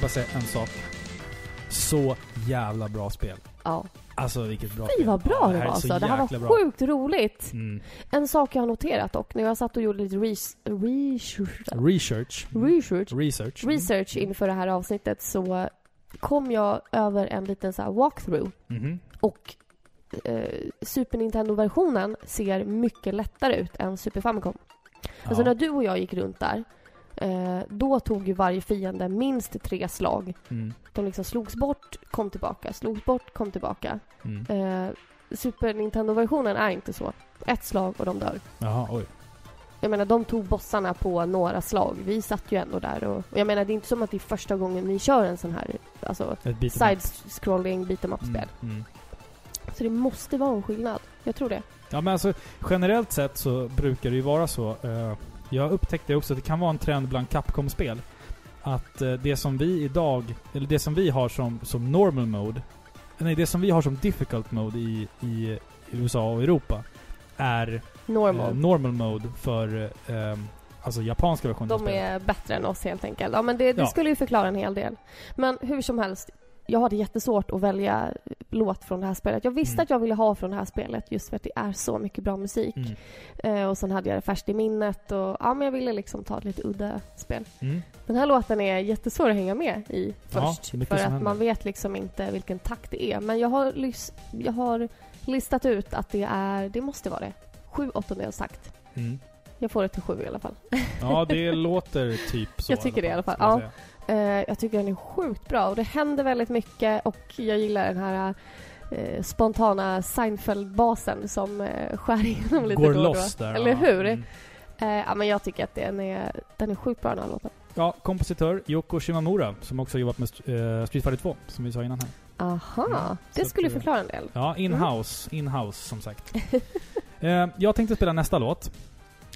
Bara säga en sak. Så jävla bra spel. Ja. Alltså vilket bra Fy vad bra Ja, det var alltså. Det här var bra. sjukt roligt. Mm. En sak jag har noterat dock, när jag satt och gjorde lite res- research, Research. research, Research. research inför det här avsnittet så kom jag över en liten så walkthrough Mhm. och eh, Super Nintendo-versionen ser mycket lättare ut än Super Famicom. Alltså Ja. när du och jag gick runt där, eh, då tog ju varje fiende minst tre slag. Mm. De liksom slogs bort, kom tillbaka, slogs bort, kom tillbaka. Mm. Eh, Super Nintendo-versionen är inte så. Ett slag och de dör. Jaha, oj. Jag menar, de tog bossarna på några slag. Vi satt ju ändå där och, och jag menar, det är inte som att det är första gången vi kör en sån här, alltså, side-scrolling beat'em up-spel. Mm. Mm. Så det måste vara en skillnad. Jag tror det. Ja men alltså generellt sett så brukar det ju vara så. eh, jag upptäckte också att det kan vara en trend bland Capcom-spel. Att eh, det som vi idag, eller det som vi har som, som normal mode, nej det som vi har som difficult mode i, i USA och Europa är Normal. eh, normal mode för eh, alltså japanska versioner De är bättre än oss helt enkelt. Ja, men det, det Ja. skulle ju förklara en hel del. Men hur som helst, jag hade jättesvårt att välja låt från det här spelet. Jag visste Mm. att jag ville ha från det här spelet just för att det är så mycket bra musik. Mm. Eh, och sen hade jag det färskt i minnet och ja, men jag ville liksom ta ett lite udda spel. Mm. Den här låten är jättesvår att hänga med i Ja, först. mycket för att händer. man vet liksom inte vilken takt det är. Men jag har, lys- jag har listat ut att det är, det måste vara det, sju åttondels takt. Mm. Jag får det till sju i alla fall. Ja, det låter typ så. Jag tycker det i alla fall. Ja. Eh, jag tycker den är sjukt bra och det händer väldigt mycket och jag gillar den här eh, spontana Seinfeld-basen som eh, skär igenom lite Går då loss där. Eller ja. hur? Mm. Eh, ja, men jag tycker att den är, den är sjukt bra den här låten. Ja, kompositör Yoko Shimamura som också jobbat med eh, Street Fighter 2, som vi sa innan här. Aha, Mm, det skulle att, förklara en del. Ja, in-house. In-house, som sagt. eh, jag tänkte spela nästa låt.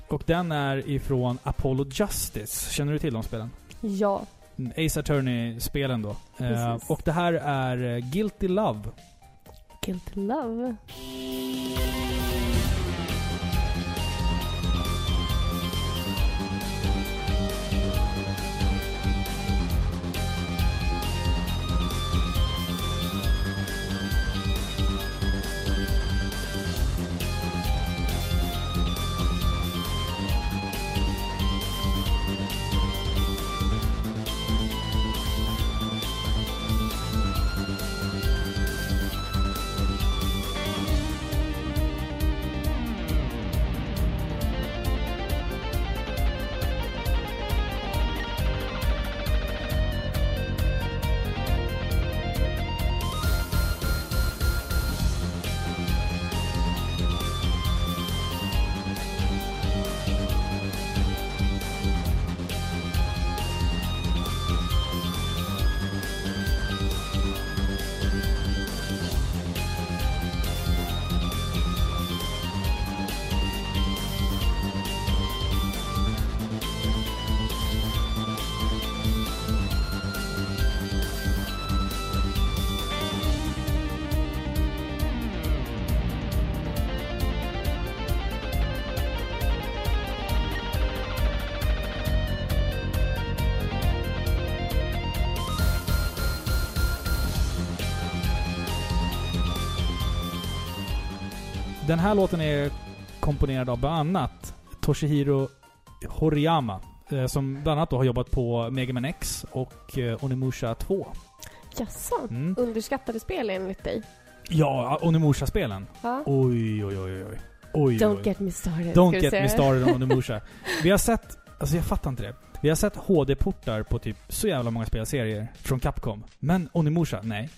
Och den är ifrån Apollo Justice. Känner du till de spelen? Ja, Mm, Ace Attorney-spelen då. Eh, och det här är eh, Guilty Love. Guilty Love. Här låten är komponerad av bland annat Toshihiro Horiyama. eh, Som bland annat då har jobbat på Mega Man X och eh, Onimusha 2. Jaså? Mm. Underskattade spel enligt dig? Ja, Onimusha-spelen. Ja. Oj, oj, oj, oj. oj, Don't oj. get me started. Don't get me started on Onimusha. Vi har sett, alltså jag fattar inte det. Vi har sett HD-portar på typ så jävla många spelserier från Capcom. Men Onimusha, nej.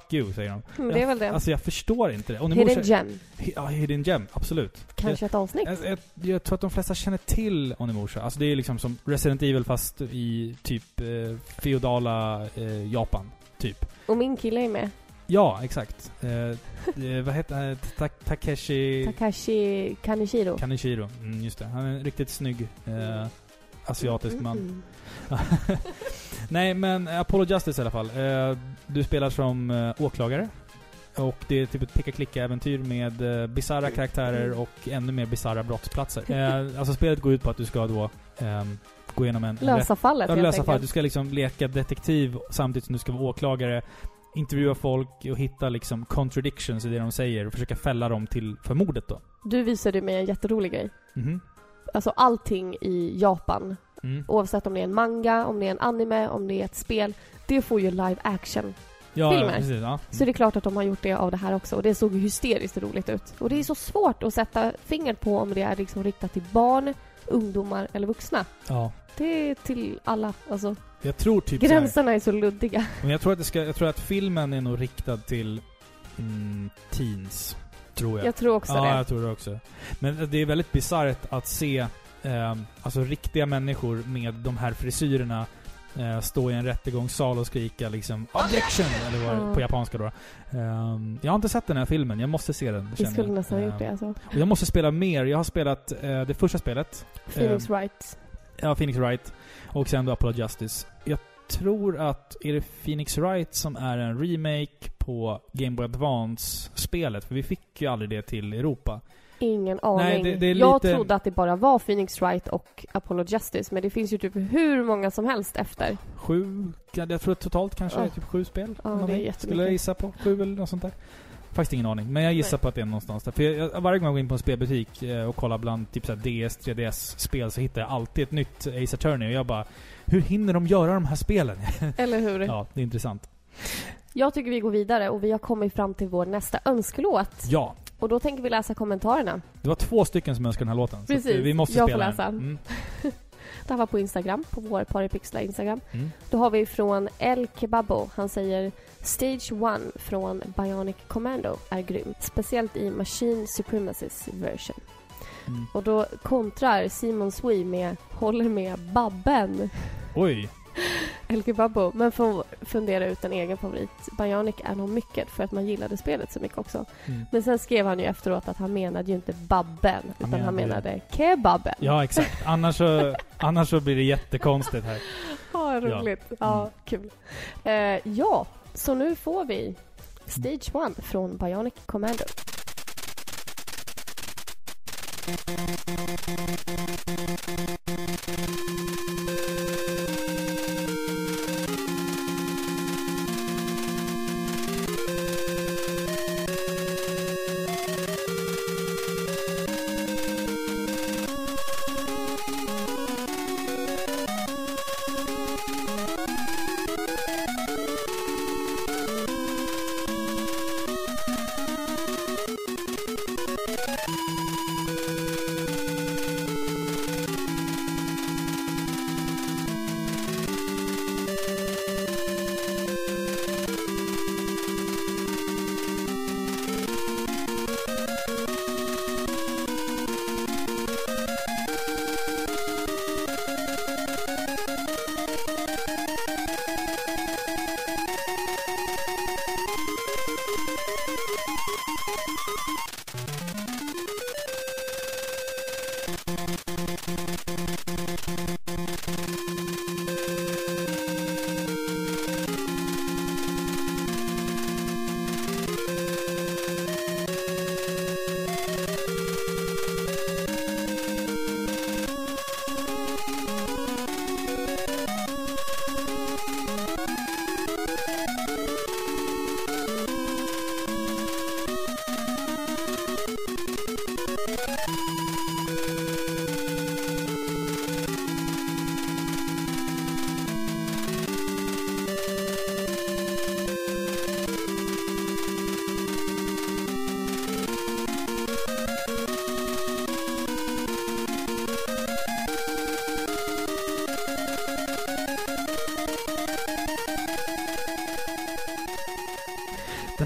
Fuck you, säger de. Det är väl det. Alltså jag förstår inte det. Onimusha, Hidden Gem. Hi- Ja, Hidden Gem, absolut. Kanske ett avsnitt. Jag, jag, jag tror att de flesta känner till Onimusha. Alltså det är liksom som Resident Evil fast i typ eh, feodala eh, Japan. Typ. Och min kille är med. Ja, exakt. Eh, eh, vad heter han? Ta Takeshi Takashi Kanishiro. Kanishiro. Mm, just det. Han är en riktigt snygg eh, asiatisk man. Mm. Nej, men Apollo Justice i alla fall. Eh, du spelar som eh, åklagare. Och det är typ ett picka-klicka-äventyr med eh, bisarra karaktärer Mm. och ännu mer bisarra brottsplatser. Eh, alltså spelet går ut på att du ska då ehm, gå igenom en... Lösa fallet Ja, lösa fall. enkelt. Du ska liksom leka detektiv samtidigt som du ska vara åklagare. Intervjua folk och hitta liksom contradictions i det de säger och försöka fälla dem till för mordet då. Du visade mig en jätterolig grej. Mhm. Alltså allting i Japan, Mm. oavsett om det är en manga, om det är en anime, om det är ett spel, det får ju live action. Ja, Filmer. ja, precis. Ja. Så det är klart att de har gjort det av det här också. Och det såg hysteriskt roligt ut. Och det är så svårt att sätta fingret på om det är liksom riktat till barn, ungdomar eller vuxna. ja. Det är till alla. Alltså, Jag tror typ så gränserna är så luddiga. Men jag tror att det ska, jag tror att filmen är nog riktad till mm, teens. Tror jag. Jag tror också ja, det. jag tror det också. Men det är väldigt bisarrt att se ehm, alltså riktiga människor med de här frisyrerna eh, stå i en rättegångssal och skrika liksom 'Objection!' eller vad, Ja. på japanska då. Ehm, jag har inte sett den här filmen, jag måste se den. Vi skulle nästan ha gjort det Ehm, alltså. och jag måste spela mer. Jag har spelat eh, det första spelet. Phoenix ehm, Wright. Ja, Phoenix Wright. Och sen då Apollo Justice. Jag tror att, är det Phoenix Wright som är en remake på Game Boy Advance-spelet? För vi fick ju aldrig det till Europa. Ingen aning. Nej, det- det är Jag lite- trodde att det bara var Phoenix Wright och Apollo Justice, men det finns ju typ hur många som helst efter. Sju, jag tror totalt kanske Ja. är typ sju spel. Ja, någonting. det är jättemycket. Skulle jag gissa på. Sju eller något sånt där. Faktiskt ingen aning. Men jag gissar Nej. på att det är någonstans där. För jag, jag, varje gång jag går in på en spelbutik eh, och kollar bland typ så DS, 3DS-spel så hittar jag alltid ett nytt Ace Attorney. Och jag bara, hur hinner de göra de här spelen? Eller hur? ja, det är intressant. Jag tycker vi går vidare och vi har kommit fram till vår nästa önskelåt. Ja, Och då tänker vi läsa kommentarerna. Det var två stycken som önskade den här låten. Precis. vi måste Jag spela får läsa. den. Mm. Det här var på Instagram, på vår Paripixla Instagram. Mm. Då har vi från El Kebabo. Han säger Stage 1 från Bionic Commando är grym. Speciellt i Machine Supremacy's version. Mm. Och då kontrar Simon Swee med Håller med Babben. Oj. El Gibabbo. Men får fundera ut en egen favorit. Bionic är nog mycket för att man gillade spelet så mycket också. Mm. Men sen skrev han ju efteråt att han menade ju inte Babben, utan menade han menade det. kebaben. Ja, exakt. Annars så, annars så blir det jättekonstigt här. Ja, roligt. Ja, ja mm. kul. Uh, ja, så nu får vi Stage 1 från Bionic Commando. Thank.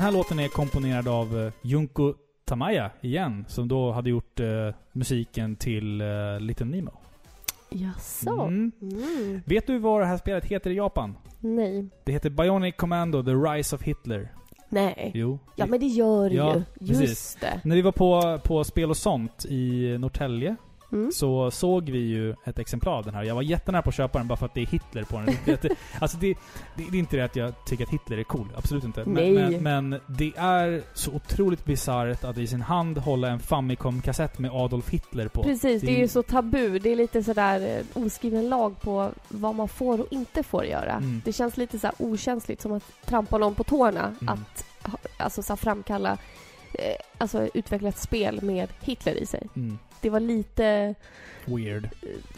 Här låten är komponerad av eh, Junko Tamaya igen, som då hade gjort eh, musiken till eh, Little Nemo. Jaså? Mm. Mm. Vet du vad det här spelet heter i Japan? Nej. Det heter Bionic Commando The Rise of Hitler. Nej. Jo. Ja, men det gör det Ja, ju. Just precis. det. När vi var på, på Spel och sånt i Norrtälje Mm. så såg vi ju ett exemplar av den här. Jag var jättenära på att köpa den bara för att det är Hitler på den. Det, alltså det, det, det är inte det att jag tycker att Hitler är cool. Absolut inte. Men, Nej. men, men det är så otroligt bisarrt att i sin hand hålla en Famicom-kassett med Adolf Hitler på. Precis, det är Det- ju så tabu. Det är lite sådär eh, oskriven lag på vad man får och inte får göra. Mm. Det känns lite så okänsligt, som att trampa någon på tårna. Mm. Att alltså, så framkalla, alltså utveckla ett spel med Hitler i sig. Mm. Det var lite Weird.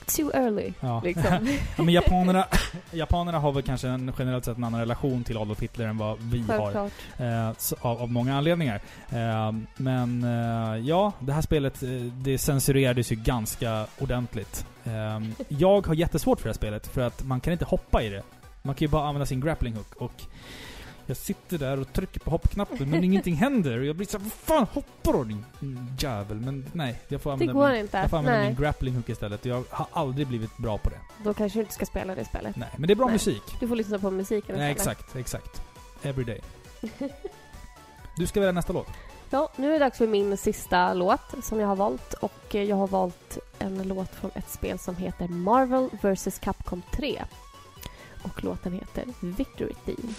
too early, Ja. liksom. ja, men japanerna, japanerna har väl kanske en, generellt sett en annan relation till Adolf Hitler än vad vi har. Självklart. Eh, så- av, av många anledningar. Eh, men eh, ja, det här spelet eh, det censurerades ju ganska ordentligt. Eh, jag har jättesvårt för det här spelet för att man kan inte hoppa i det. Man kan ju bara använda sin grappling hook och jag sitter där och trycker på hoppknappen men ingenting händer och jag blir såhär Vad fan hoppar då din jävel? Men nej, jag får använda, min, inte. jag får använda Nej, min grappling hook istället. Jag har aldrig blivit bra på det. då kanske du inte ska spela det spelet. Nej, men det är bra Nej. musik. Du får lyssna på musiken Nej, istället. exakt, exakt. Everyday. Du ska välja nästa låt. Ja, nu är det dags för min sista låt som jag har valt. Och jag har valt en låt från ett spel som heter Marvel vs Capcom 3. Och låten heter Victory Theme.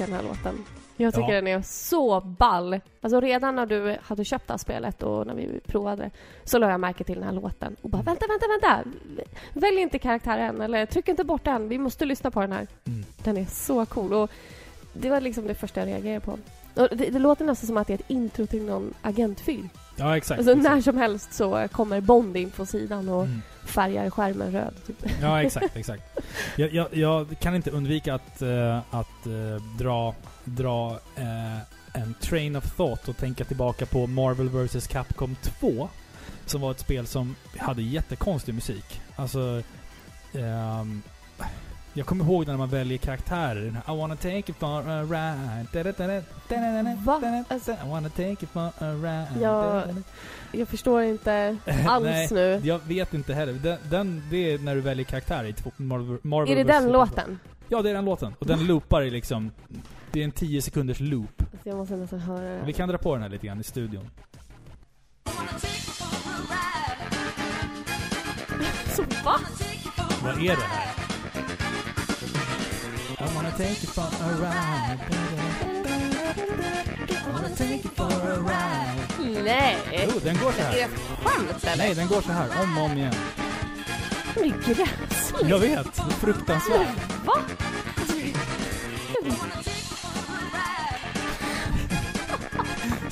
Älskar den här låten. Jag tycker Ja. den är så ball. Alltså redan när du hade köpt det här spelet och när vi provade så la jag märke till den här låten och bara vänta, vänta, vänta! Välj inte karaktären eller tryck inte bort den. Vi måste lyssna på den här. Mm. Den är så cool och det var liksom det första jag reagerade på. Och det, det låter nästan som att det är ett intro till någon agentfilm. Ja, exakt. Alltså exakt. när som helst så kommer Bond in på sidan och Mm. Färgar skärmen röd. Typ. Ja, exakt, exakt. Jag, jag, jag kan inte undvika att, eh, att eh, dra, dra eh, en train of thought och tänka tillbaka på Marvel vs Capcom 2. Som var ett spel som hade jättekonstig musik. Alltså... ehm, jag kommer ihåg när man väljer karaktärer. Den här, I wanna take you for a ride. Va? Alltså- I wanna take you for a ride. Ja. Jag förstår inte alls Nej, nu. Jag vet inte heller. Den, den, det är när du väljer karaktär i Marvel, Marvel Är det den låten? Ja, det är den låten. Och den loopar i liksom... Det är en 10 sekunders loop. Alltså jag måste nästan höra den. Vi kan dra på den här lite grann i studion. Så va? Vad är det här? I wanna take you for a ride. I wanna take you for a ride. Nej! Jo, den går så Är det här. skämt eller? Nej, den går så här. Om och om igen. Det är gräsligt. Jag vet. Fruktansvärt. Va?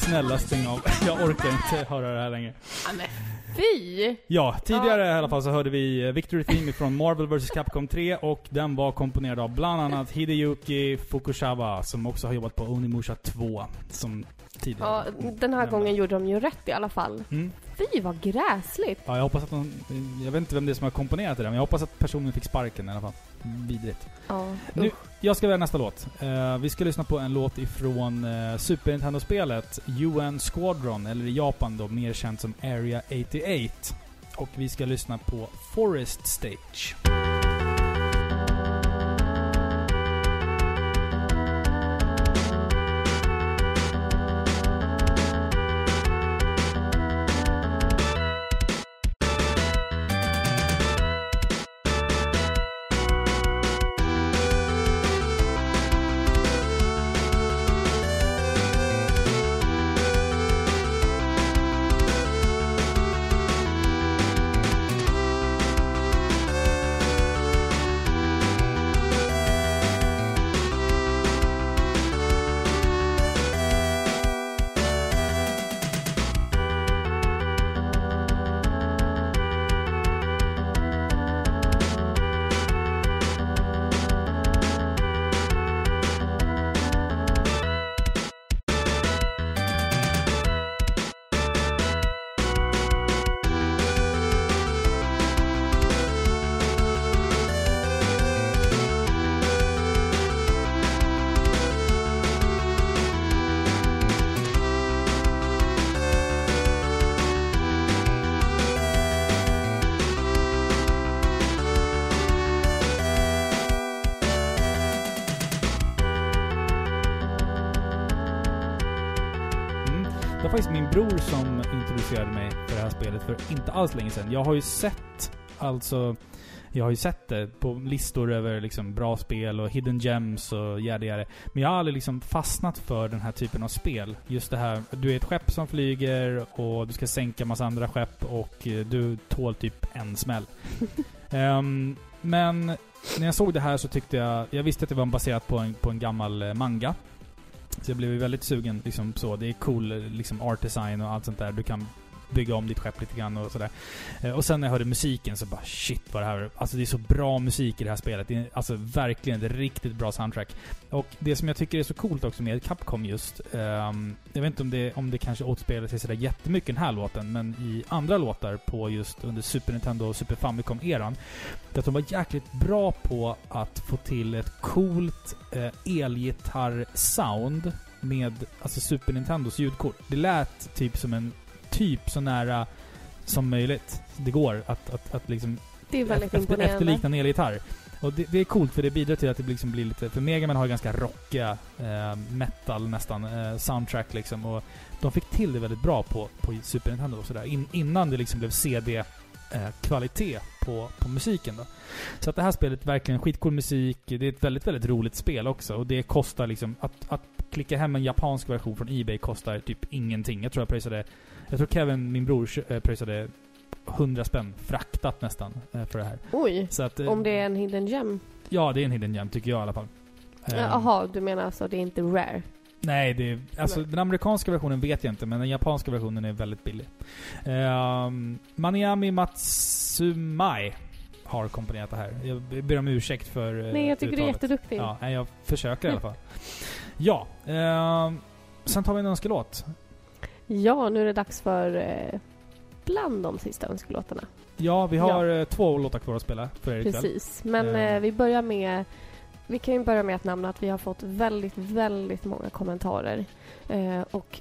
Snälla stäng av. Jag orkar inte höra det här längre. Ja, men fy! Ja, tidigare Ja. i alla fall så hörde vi eh, Victory Theme från Marvel vs Capcom 3 och den var komponerad av bland annat Hideyuki Fukushava som också har jobbat på Onimusha 2 som tidigare. Ja, den här gången gjorde de ju rätt i alla fall. Mm. Fy vad gräsligt! Ja, jag hoppas att de... Jag vet inte vem det är som har komponerat det där, men jag hoppas att personen fick sparken i alla fall. Vidrigt. Ja, Nu, jag ska välja nästa låt. Eh, vi ska lyssna på en låt ifrån uh, Super Nintendo-spelet UN Squadron, eller i Japan då mer känt som Area 88. Och vi ska lyssna på Forest Stage. Inte alls länge sedan. Jag har ju sett, alltså... Jag har ju sett det på listor över liksom bra spel och hidden gems och yada. Men jag har aldrig liksom fastnat för den här typen av spel. Just det här, du är ett skepp som flyger och du ska sänka massa andra skepp och eh, du tål typ en smäll. Ehm, men när jag såg det här så tyckte jag... Jag visste att det var baserat på en, på en gammal eh, manga. Så jag blev väldigt sugen liksom så. Det är cool eh, liksom art design och allt sånt där. Du kan bygga om ditt skepp lite grann och sådär. Eh, och sen när jag hörde musiken så bara shit vad det här... Alltså det är så bra musik i det här spelet. Det är alltså verkligen ett riktigt bra soundtrack. Och det som jag tycker är så coolt också med Capcom just... Um, jag vet inte om det, om det kanske återspelar sig sådär jättemycket den här låten, men i andra låtar på just under Super Nintendo och Super Famicom-eran. Det är att de var jäkligt bra på att få till ett coolt eh, elgitarr-sound med alltså Super Nintendos ljudkort. Det lät typ som en... Typ så nära som möjligt det går att, att, att liksom Det är väldigt efter, imponerande. efterlikna en elgitarr. Och det, det är coolt för det bidrar till att det liksom blir lite... För Megaman har ju ganska rockiga eh, metal nästan, eh, soundtrack liksom. Och de fick till det väldigt bra på, på Super Nintendo och sådär. In, innan det liksom blev CD-kvalitet på, på musiken då. Så att det här spelet verkligen skitcool musik. Det är ett väldigt, väldigt roligt spel också. Och det kostar liksom... Att, att klicka hem en japansk version från Ebay kostar typ ingenting. Jag tror jag pröjsade... Jag tror Kevin, min bror, eh, pröjsade 100 spänn fraktat nästan eh, för det här. Oj! Så att, eh, Om det är en hidden gem? Ja, det är en hidden gem tycker jag i alla fall. Jaha, du menar alltså det är inte rare? Nej, det är, alltså Nej. den amerikanska versionen vet jag inte, men den japanska versionen är väldigt billig. Um, Maniami Matsumai har komponerat det här. Jag ber om ursäkt för Nej, jag tycker du är uttalet. jätteduktig. Ja, jag försöker i alla fall. Ja, ehm, sen tar vi en önskelåt. Ja, nu är det dags för eh, bland de sista önskelåtarna. Ja, vi har eh, två låtar kvar att spela för er ikväll. Precis. Men Eh. eh, vi börjar med... Vi kan ju börja med att nämna att vi har fått väldigt, väldigt många kommentarer. Eh, och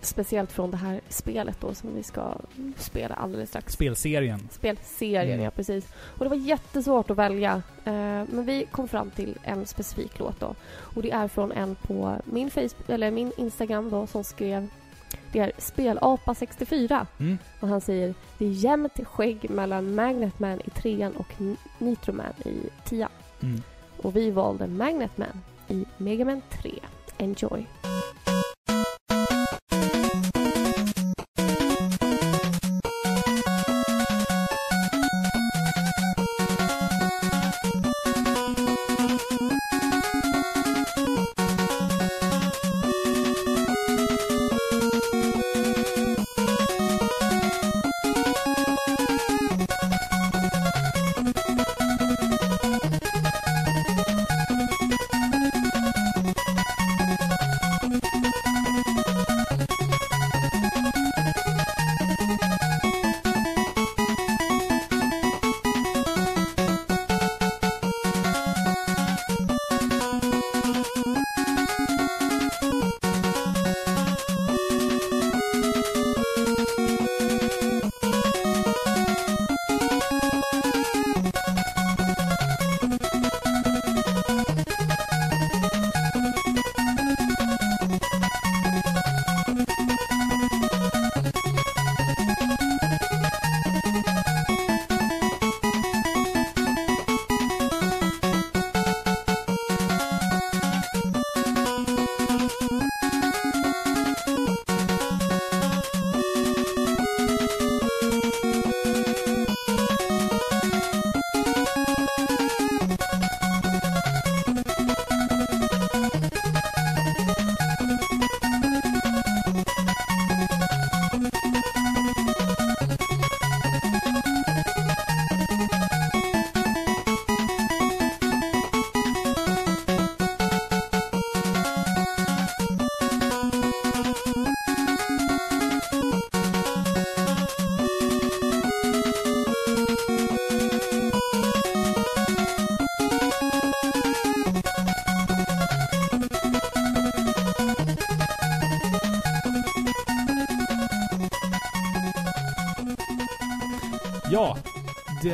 speciellt från det här spelet då som vi ska spela alldeles strax. Spelserien. Spelserien, Mm. ja precis. Och det var jättesvårt att välja. Eh, men vi kom fram till en specifik låt då. Och det är från en på min, Facebook, eller min Instagram då som skrev det är Spelapa64 Mm. och han säger det är jämnt skägg mellan Magnet Man i trean och N- Nitro Man i tian. Mm. Och vi valde Magnet Man i Mega Man 3. Enjoy!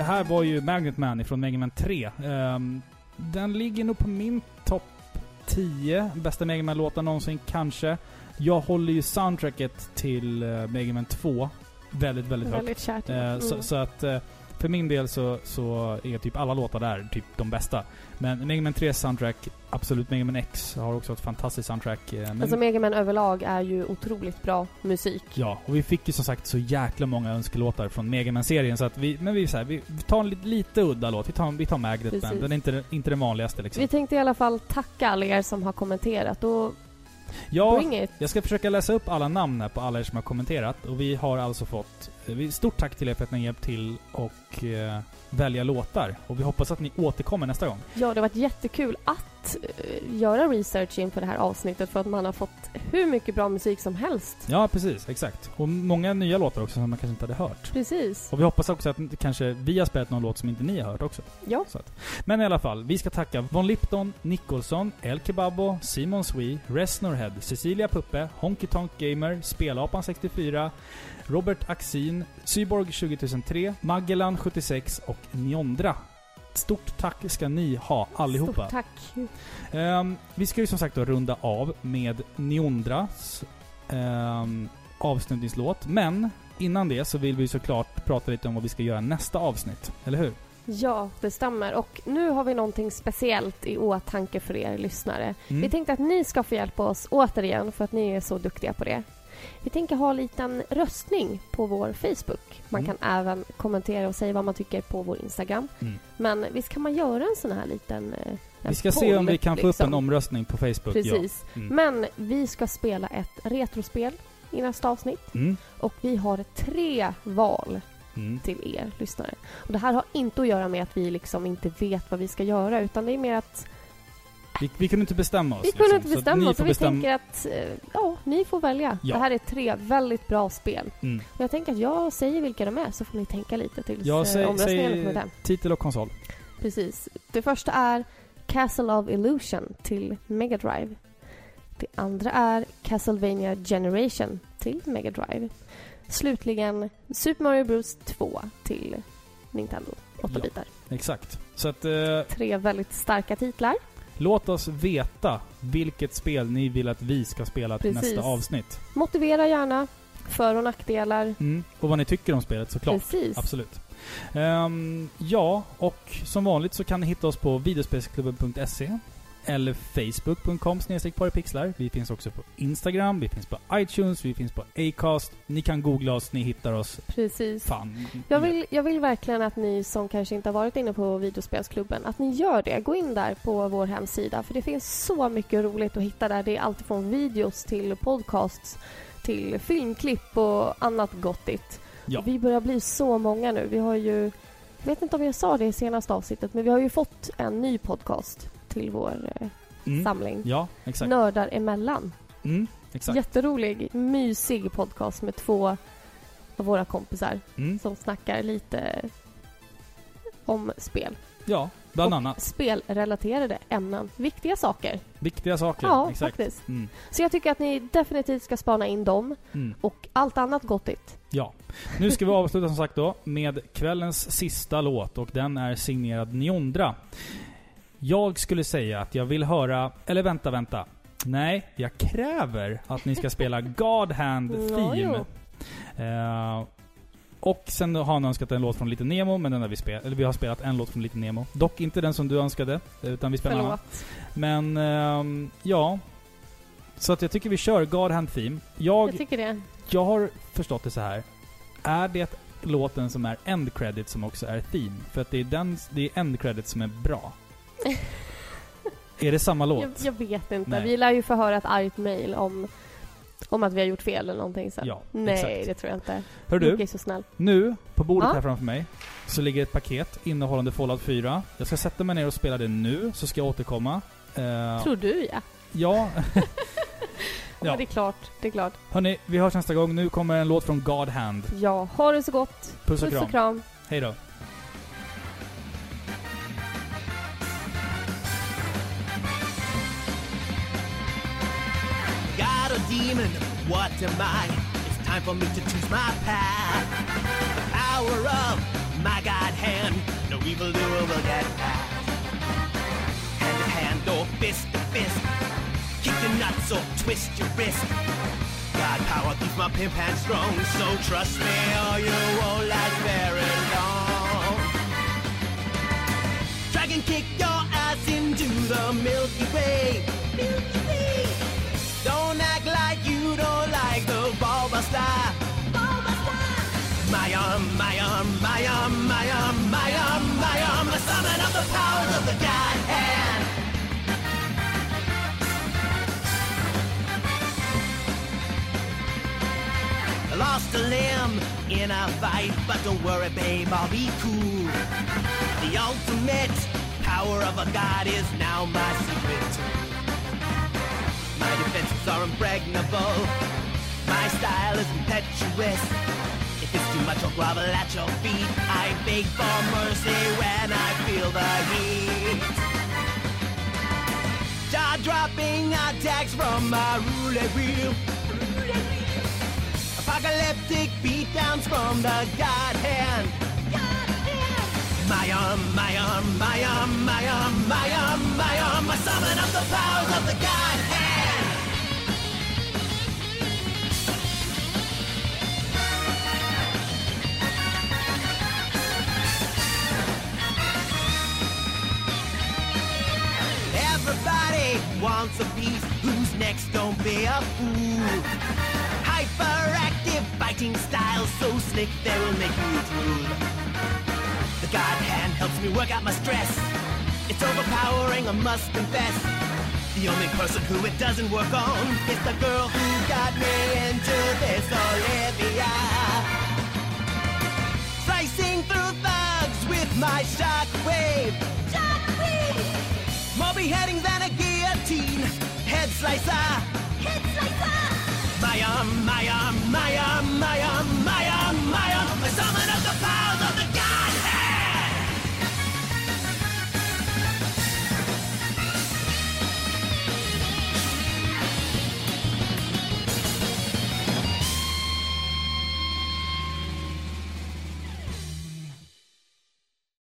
Det här var ju Magnet Man ifrån Mega Man 3. Ehm, den ligger nog på min topp 10 bästa Mega Man-låtar någonsin, kanske. Jag håller ju soundtracket till uh, Mega Man 2 väldigt, väldigt högt. Väldigt kärt. Eh, Mm. så, så att eh, för min del så, så är typ alla låtar där typ de bästa. Men Mega Man 3 soundtrack, absolut. Mega Man X har också ett fantastiskt soundtrack. eh, Men, Alltså Mega Man överlag är ju otroligt bra musik. Ja, och vi fick ju som sagt så jäkla många önskelåtar från Mega Man-serien så att vi, men vi, så här, vi tar en lite, lite udda låt. Vi tar, vi tar Magnet Man. Precis. Den är inte, inte den vanligaste liksom. Vi tänkte i alla fall tacka alla er som har kommenterat och Ja, jag ska försöka läsa upp alla namn här på alla er som har kommenterat. Och vi har alltså fått... eh, Stort tack till er för att ni har hjälpt till och eh, välja låtar. Och vi hoppas att ni återkommer nästa gång. Ja, det har varit jättekul att eh, göra research inför det här avsnittet för att man har fått hur mycket bra musik som helst. Ja, precis. Exakt. Och många nya låtar också som man kanske inte hade hört. Precis. Och vi hoppas också att kanske vi har spelat någon låt som inte ni har hört också. Ja. Att. Men i alla fall, vi ska tacka Von Lipton, Nicholson, El Kebabo, Simon Swee, Resnorhead, Cecilia Puppe, Honky Tonk Gamer, Spelapan 64, Robert Axin, Cyborg 20003, Magellan 76 och Niondra. Stort tack ska ni ha allihopa. Stort tack. Ehm, vi ska ju som sagt då runda av med Niondras ehm, avslutningslåt. Men innan det så vill vi såklart prata lite om vad vi ska göra nästa avsnitt. Eller hur? Ja, det stämmer. Och nu har vi någonting speciellt i åtanke för er lyssnare. Mm. Vi tänkte att ni ska få hjälpa oss återigen för att ni är så duktiga på det. Vi tänker ha en liten röstning på vår Facebook. Man Mm. kan även kommentera och säga vad man tycker på vår Instagram. Mm. Men visst kan man göra en sån här liten eh, Vi ska se om poll, vi kan få upp liksom. en omröstning på Facebook. Precis. Ja. Mm. Men vi ska spela ett retrospel i nästa avsnitt. Mm. Och vi har tre val Mm. till er lyssnare. Och det här har inte att göra med att vi liksom inte vet vad vi ska göra utan det är mer att Vi, vi kunde inte bestämma oss. vi kunde liksom, inte så bestämma oss får och vi bestämma- tänker att eh, ja, ni får välja. Ja. Det här är tre väldigt bra spel. Mm. Och jag tänker att jag säger vilka de är så får ni tänka lite tills Jag eh, säger, omröstningen kommit säger hem. titel och konsol. Precis. Det första är Castle of Illusion till Mega Drive. Det andra är Castlevania Generation till Mega Drive. Slutligen Super Mario Bros 2 till Nintendo 8-bitar. Exakt. Så att eh, Tre väldigt starka titlar. Låt oss veta vilket spel ni vill att vi ska spela till Precis. nästa avsnitt. Motivera gärna för och nackdelar. Mm. Och vad ni tycker om spelet såklart. Precis. Absolut. Ehm, ja, och som vanligt så kan ni hitta oss på videospelsklubben.se eller facebook.com pixlar. Vi finns också på Instagram, vi finns på iTunes, vi finns på Acast. Ni kan googla oss, ni hittar oss. Precis. Fan. Jag vill, jag vill verkligen att ni som kanske inte har varit inne på videospelsklubben, att ni gör det. Gå in där på vår hemsida, för det finns så mycket roligt att hitta där. Det är allt från videos till podcasts, till filmklipp och annat gottigt. Ja. Och vi börjar bli så många nu. Vi har ju, jag vet inte om jag sa det i senaste avsnittet, men vi har ju fått en ny podcast till vår eh, Mm. samling. Ja, exakt. Nördar emellan. Mm, exakt. Jätterolig, mysig podcast med två av våra kompisar Mm. som snackar lite om spel. Ja, bland och annat. spelrelaterade ämnen. Viktiga saker. Viktiga saker. Ja, exakt. faktiskt. Mm. Så jag tycker att ni definitivt ska spana in dem Mm. och allt annat gottigt. Ja. Nu ska vi avsluta som sagt då med kvällens sista låt och den är signerad Niondra. Jag skulle säga att jag vill höra... Eller vänta, vänta. Nej, jag kräver att ni ska spela God Hand Theme. Eh, och sen har han önskat en låt från Lite Nemo, men den har vi spelat. Eller vi har spelat en låt från Lite Nemo. Dock inte den som du önskade, utan vi spelar en annan. Förlåt. Men, ehm, ja. Så att jag tycker vi kör God Hand Theme. Jag, Jag tycker det. jag har förstått det så här. Är det låten som är end credit som också är theme? För att det är den, det är end credit som är bra. Är det samma låt? Jag, jag vet inte. Nej. Vi lär ju få höra ett argt mejl om, om att vi har gjort fel eller någonting sen. Ja, Nej, exakt. det tror jag inte. Hör du, är så snäll. nu på bordet Ja. här framför mig så ligger ett paket innehållande Fallout 4. Jag ska sätta mig ner och spela det nu, så ska jag återkomma. Eh, Tror du ja. ja, ja. Ja. Det är klart. Det är klart. hörni, vi hörs nästa gång. Nu kommer en låt från God Hand. Ja, ha det så gott. Puss och Puss kram. och kram. Hej då. Demon, what am I? It's time for me to choose my path. The power of my God hand, no evil doer will get past. Hand to hand or fist to fist. Kick your nuts or twist your wrist. God power keeps my pimp hand strong, so trust me or you won't last very long. Dragon kick your ass into the Milky Way. Milky Bulbaster. Bulbaster. My arm, my arm, my arm, my arm, my arm, my arm, the summon of the powers of the God hand. Lost a limb in a fight, but don't worry, babe, I'll be cool. The ultimate power of a god is now my secret. My defenses are impregnable. Style is impetuous. If it's too much, I'll grovel at your feet. I beg for mercy when I feel the heat. Jaw dropping attacks from my roulette wheel. Apocalyptic beatdowns from the God hand. My arm, my arm, my arm, my arm, my arm, my arm, I summon up the powers of the God hand. Everybody wants a piece. Who's next? Don't be a fool. Hyperactive fighting style, so slick they will make you drool. The God hand helps me work out my stress. It's overpowering, I must confess. The only person who it doesn't work on is the girl who got me into this Olivia. Slicing through thugs with my shockwave beheading than a guillotine. Head slicer. Head slicer. My arm, my arm, my arm, my arm, my arm, my arm. The summon of the